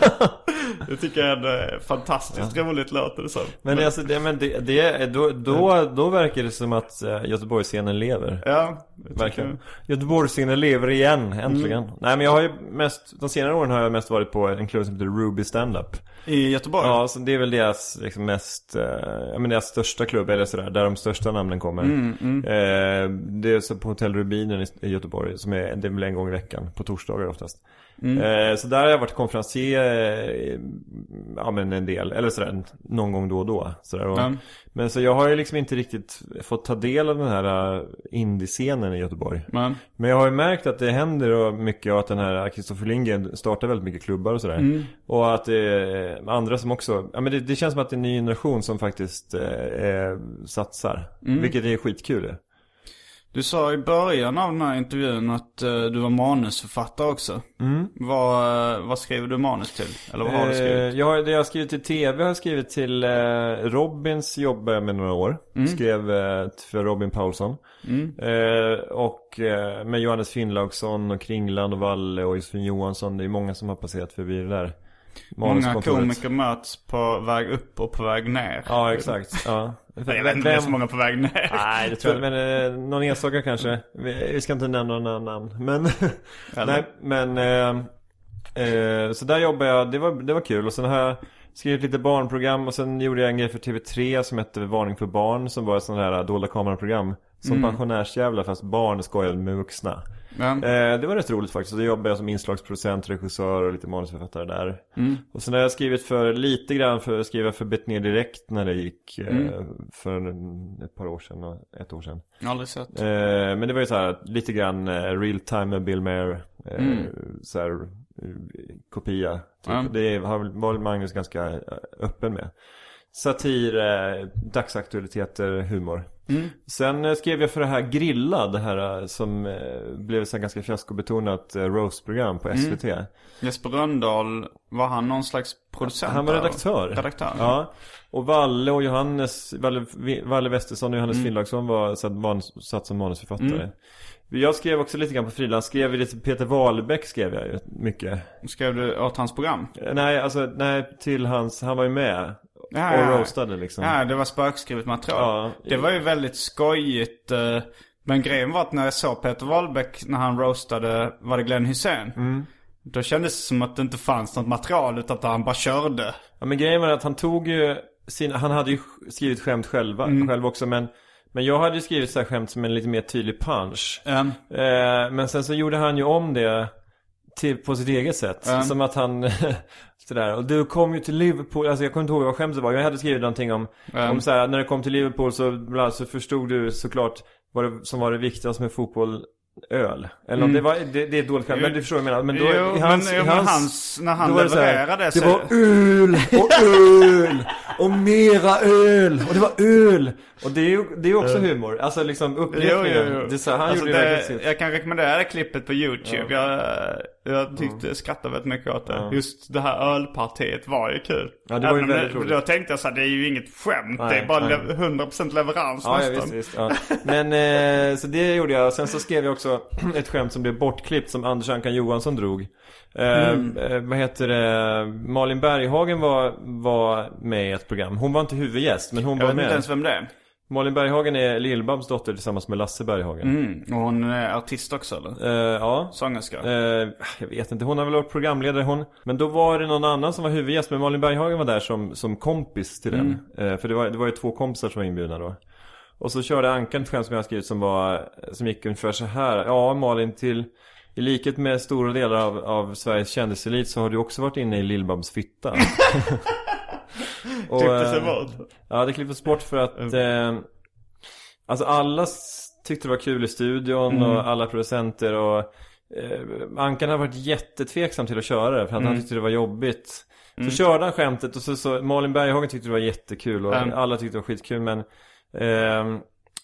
Det tycker jag är en fantastiskt roligt låter det som. Men det, alltså, det, men det, det, då, då, då verkar det som att uh, Göteborgsscenen lever. Ja, Verkligen. Göteborgsscenen lever igen, äntligen. Mm. Nej men jag har ju mest, de senare åren har jag mest varit på en klubb som heter Ruby Standup. I Göteborg? Ja, så det är väl deras liksom mest, eh, ja men deras största klubb eller sådär, där de största namnen kommer. Mm, Eh, det är så på Hotell Rubinen i, i Göteborg, som är, det är väl en gång i veckan, på torsdagar oftast. Mm. Eh, så där har jag varit konferencier, eh, ja men en del, eller sådär, någon gång då och då. Sådär. Och, Ja. Men så jag har ju liksom inte riktigt fått ta del av den här uh, indie-scenen i Göteborg. Men, Men jag har ju märkt att det händer mycket och att den här Kristoffer Lindgren startar väldigt mycket klubbar och sådär. Mm. Och att det andra som också, ja men det, det känns som att det är en ny generation som faktiskt eh, eh, satsar. Mm. Vilket är skitkul. Du sa i början av den här intervjun att eh, du var manusförfattare också. Vad, eh, vad skriver du manus till? Eller vad har du skrivit? Eh, jag har, det jag har skrivit till TV har jag skrivit till eh, Robins jag med några år. Mm. Skrev eh, för Robin Paulsson. Eh, och med Johannes Finnlaugsson och Kringland och Valle och Josefin Johansson. Det är många som har passerat förbi det där. Många komiker möts på väg upp och på väg ner. Ja, exakt. Ja. Jag vet inte om det är så många på väg ner. Nej, det tror jag Men eh, någon enstaka kanske. Vi, ska inte nämna några namn. Men, nej, men eh, eh, så där jobbade jag. Det var, det var kul. Och sen har jag skrivit lite barnprogram. Och sen gjorde jag en grej för TV3 som hette Varning för barn. Som var ett sånt här dolda kameraprogram. Som pensionärsjävlar fast barn skojade med vuxna. Eh, det var rätt roligt faktiskt. Då jobbade jag som inslagsproducent, regissör och lite manusförfattare där. Och sen har jag skrivit för lite grann för skriva för Bet ner direkt när det gick eh, för en, ett par år sedan och ett år sedan. Aldrig sett. Eh, men det var ju så här lite grann eh, real time med Bill Mayer. Eh, så här, eh, kopia. Typ. Det var väl Magnus ganska eh, öppen med. Satir, eh, dagsaktualiteter, humor. Sen eh, skrev jag för det här Grillad, det här eh, som blev så ganska fiaskobetonat roastprogram på SVT. Jesper Rönndahl, var han någon slags producent? Han var redaktör. Redaktör? Ja. Och Valle och Johannes, Valle, Valle Westesson och Johannes Mm. Finnlaugsson var satt, manus, satt som manusförfattare. Jag skrev också lite grann på frilans, skrev lite Peter Wahlbeck skrev jag ju mycket. Skrev du åt hans program? Nej, alltså nej, till hans, han var ju med. Ja, och roastade liksom. Ja, det var spökskrivet material. Ja. Det var ju väldigt skojigt. eh, Men grejen var att när jag såg Peter Wahlbeck när han roastade, var det Glenn Hussein? Mm. Då kändes det som att det inte fanns något material utan att han bara körde. Ja men grejen var att han tog ju sin, han hade ju skrivit skämt själva, Mm. själv också men Men jag hade ju skrivit så här skämt som en lite mer tydlig punch Um, eh, Men sen så gjorde han ju om det till, på sitt eget sätt Ja. Som att han Sådär, och du kom ju till Liverpool, alltså jag kommer inte ihåg vad skämtet var Jag hade skrivit någonting om, Ja. om så här, när det kom till Liverpool så, annat så förstod du såklart Vad det, som var det viktigaste med fotboll Öl. Eller om det var, det, det är dåligt skämt, men du förstår vad jag menar. Men då, Mm. jo, i hans, men, i hans, hans, när han var det så levererade Det var öl och öl och mera öl och det var öl. Och det är ju det är också humor. Alltså liksom upprepningen. Det så han alltså gjorde det, det, verkligen Jag kan rekommendera det klippet på YouTube. Jag, jag tyckte, jag skrattade väldigt mycket åt det. Just det här ölpartiet var ju kul. Ja, det var ju Även väldigt roligt. Då tänkte jag så här, det är ju inget skämt. Nej, det är bara nej. le- 100% leverans Ja, ja nästan. visst, visst. Ja. Men eh, så det gjorde jag. Sen så skrev jag också ett skämt som blev bortklippt som Anders Ankan Johansson drog. Eh, eh, vad heter det? Malin Berghagen var, var med i ett program. Hon var inte huvudgäst men hon Jag var vet inte med. ens vem det är. Malin Berghagen är Lill-Babs dotter tillsammans med Lasse Berghagen. Mm. Och hon är artist också eller? Eh, ja. Sångerska? Eh, jag vet inte, hon har väl varit programledare hon. Men då var det någon annan som var huvudgäst. Men Malin Berghagen var där som, som kompis till den. Eh, för det var, det var ju två kompisar som var inbjudna då. Och så körde Ankan ett skämt som jag har skrivit som var, som gick ungefär så här. Ja Malin, till, i likhet med stora delar av, av Sveriges kändiselit så har du också varit inne i Lill-Babs fitta. Och, Klippte sig eh, bort. Ja, det klipptes bort för att eh, Alltså alla tyckte det var kul i studion Mm. och alla producenter och eh, Ankan har varit jättetveksam till att köra det för att han tyckte det var jobbigt. Så körde han skämtet och så, så Malin Berghagen tyckte det var jättekul och Mm. alla tyckte det var skitkul men ehm,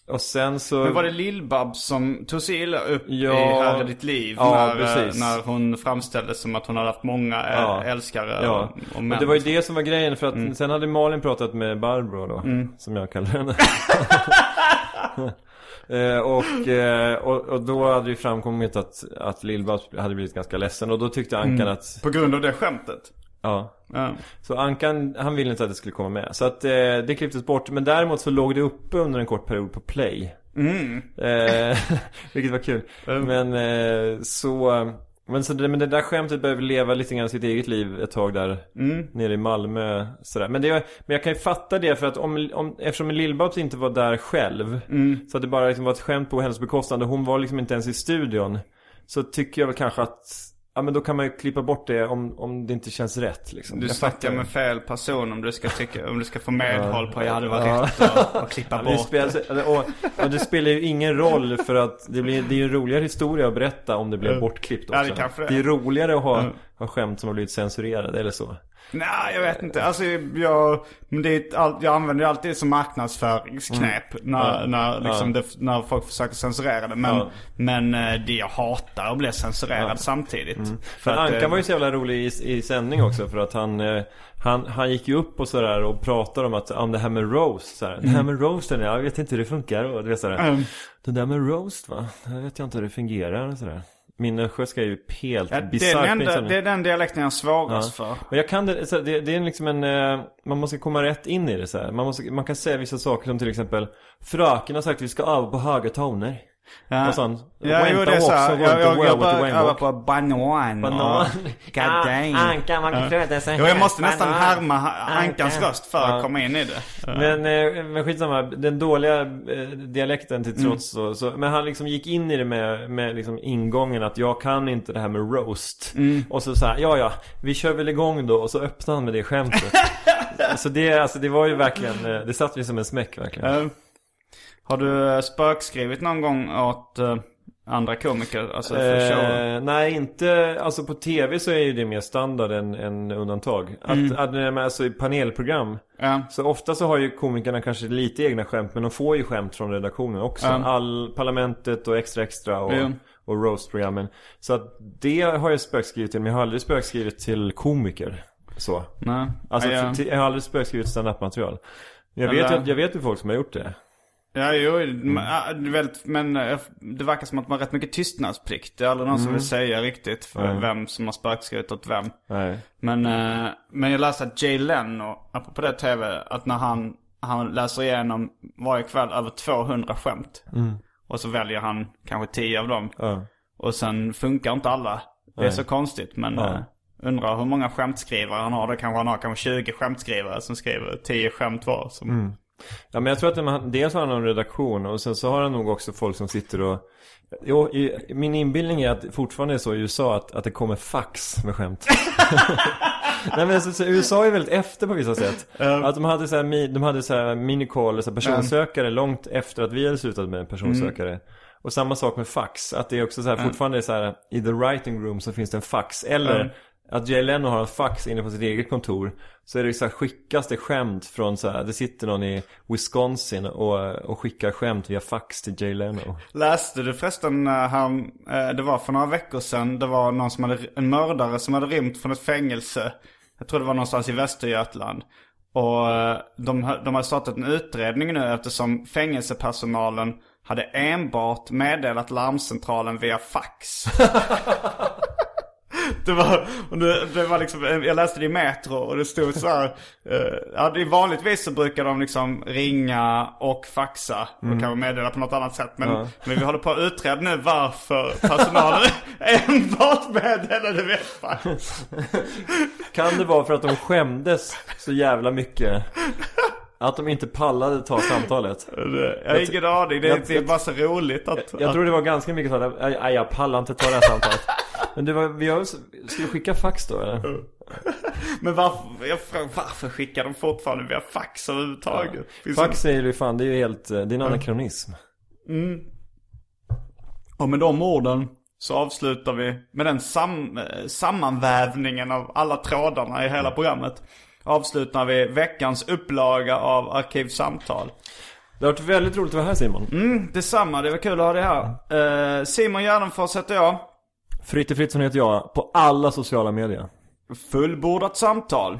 Och sen så Men var det Lill-Babs som tog sig illa upp Ja. i Här är ditt liv? Ja, när, eh, precis. när hon framställdes som att hon hade haft många Ja. älskare Ja, och, och och män. det var ju det som var grejen för att sen hade Malin pratat med Barbro då, som jag kallar henne. Eh, och, eh, och, och då hade det framkommit att, att Lill-Babs hade blivit ganska ledsen och då tyckte Ankan att, På grund av det skämtet? Ja. Ja. Så Ankan, han ville inte att det skulle komma med. Så att eh, det klipptes bort. Men däremot så låg det uppe under en kort period på play. Eh, vilket var kul. Men eh, så... Men, så det, men det där skämtet behöver leva lite grann sitt eget liv ett tag där nere i Malmö sådär. Men, det, men jag kan ju fatta det för att om, om, eftersom Lill-Babs inte var där själv Så att det bara liksom var ett skämt på hennes bekostnad och hon var liksom inte ens i studion Så tycker jag väl kanske att Ja men då kan man ju klippa bort det om, om det inte känns rätt liksom. Du Jag snackar med fel person om du ska tycka, om du ska få medhåll på ja det var Ja. rätt att klippa Ja, bort. spelar, och, och det spelar ju ingen roll för att det, blir, det är ju en roligare historia att berätta om det blir bortklippt också. Ja, det kanske det är. det är roligare att ha, Mm. ha skämt som har blivit censurerade eller så. Nej, jag vet inte. Alltså jag, men det är all- jag använder det alltid som marknadsföringsknep när, Ja. när, liksom Ja. det, när folk försöker censurera det. Men, men eh, det jag hatar att bli censurerad samtidigt. För Men att, Ankan eh, var ju så jävla rolig i, i sändning också för att han, eh, han, han gick ju upp och sådär och pratade om att, om det här med roast sådär. Det här med roasten, jag vet inte hur det funkar och det sådär. Mm. Det där med roast va, jag vet jag inte hur det fungerar och sådär. Min östgötska är ju helt ja, det, är bisarrt den enda, insändning. det är den dialekten jag svårast för. Men jag kan det, så det, det är liksom en, eh, man måste komma rätt in i det så här. Man, måste, man kan säga vissa saker som till exempel Fröken har sagt att vi ska öva på höga toner. Ja. Och sånt. Ja, Went jo det är and Jag, jag, jag the börjar öva rainbow. på banan. Banan. och God damn. Anka, man kan sig Jo, jag måste nästan härma Ankans Anka. röst för att komma in i det. Men, eh, men skitsamma, den dåliga eh, dialekten till trots så, så Men han liksom gick in i det med, med liksom ingången att jag kan inte det här med roast Och så sa ja ja, vi kör väl igång då och så öppnade han med det skämtet Så det, alltså det var ju verkligen, eh, det satt ju som en smäck verkligen Har du eh, spökskrivit någon gång åt eh, andra komiker? Alltså för show? Eh, nej, inte, alltså på tv så är ju det mer standard än, än undantag. Att, att när man- alltså i panelprogram Ja. Så ofta så har ju komikerna kanske lite egna skämt men de får ju skämt från redaktionen också. Ja. All Parlamentet och Extra Extra och, Ja. och roast-programmen. Så att det har jag spökskrivit till men jag har aldrig spökskrivit till komiker. Så. Nej. Alltså jag har aldrig spökskrivit standup-material. Jag vet, Eller- ju- jag vet ju folk som har gjort det. Ja, jo, Mm. men, ja, det är väldigt, men eh, det verkar som att man har rätt mycket tystnadsplikt. Det är aldrig någon som vill säga riktigt för Mm. Vem som har spökskrivit åt vem. Nej. Men, eh, men jag läste att Jay Leno, apropå det tv, att när han, han läser igenom varje kväll över 200 skämt. Och så väljer han kanske 10 av dem. Mm. Och sen funkar inte alla. Det är Nej. så konstigt men Ja. eh, undrar hur många skämtskrivare han har. Det kanske han har kanske 20 skämtskrivare som skriver 10 skämt var. Som, Mm. Ja men jag tror att man, dels har han en redaktion och sen så har han nog också folk som sitter och Jo, i, min inbildning är att det fortfarande är så i USA att, att det kommer fax med skämt. Nej men så, så, USA är väldigt efter på vissa sätt. Att de hade så här, mi- de hade så här minicall, så här personsökare långt efter att vi hade slutat med personsökare. Och samma sak med fax, att det är också så här, fortfarande är så här i the writing room så finns det en fax. Eller Mm. Att Jay Leno har en fax inne på sitt eget kontor. Så är det så här skickas det skämt från så här, det sitter någon i Wisconsin och, och skickar skämt via fax till Jay Leno. Läste du förresten, eh, han, eh, det var för några veckor sedan, det var någon som hade, en mördare som hade rymt från ett fängelse. Jag tror det var någonstans i Västergötland. Och eh, de, de hade startat en utredning nu eftersom fängelsepersonalen hade enbart meddelat larmcentralen via fax. Det var, det, det var liksom, jag läste det i Metro och det stod så här. eh, ja, det är vanligtvis så brukar de liksom ringa och faxa och kanske meddela på något annat sätt. Men, Ja. men vi håller på att utreda nu varför personalen enbart meddelade via fax. Kan det vara för att de skämdes så jävla mycket? Att de inte pallade ta samtalet? Jag har ingen aning, det, jag- det är bara så roligt att... Jag tror det var ganska mycket så att, "Aj, aj, jag pallar inte ta det här samtalet. Men var, vi har, ska vi skicka fax då eller? Men varför, jag frågar, varför skickar de fortfarande via fax överhuvudtaget? Finns Fax är ju fan, det är ju helt, eh, det är en anakronism. Och med de orden så avslutar vi med den sam eh, sammanvävningen av alla trådarna i hela programmet. Avslutar vi veckans upplaga av Arkivsamtal. Det har varit väldigt roligt att vara här Simon. Mm, detsamma, det var kul att ha dig här. Eh, Simon Gärdenfors heter jag. Fritte Fritzson heter jag, på alla sociala medier. Fullbordat samtal.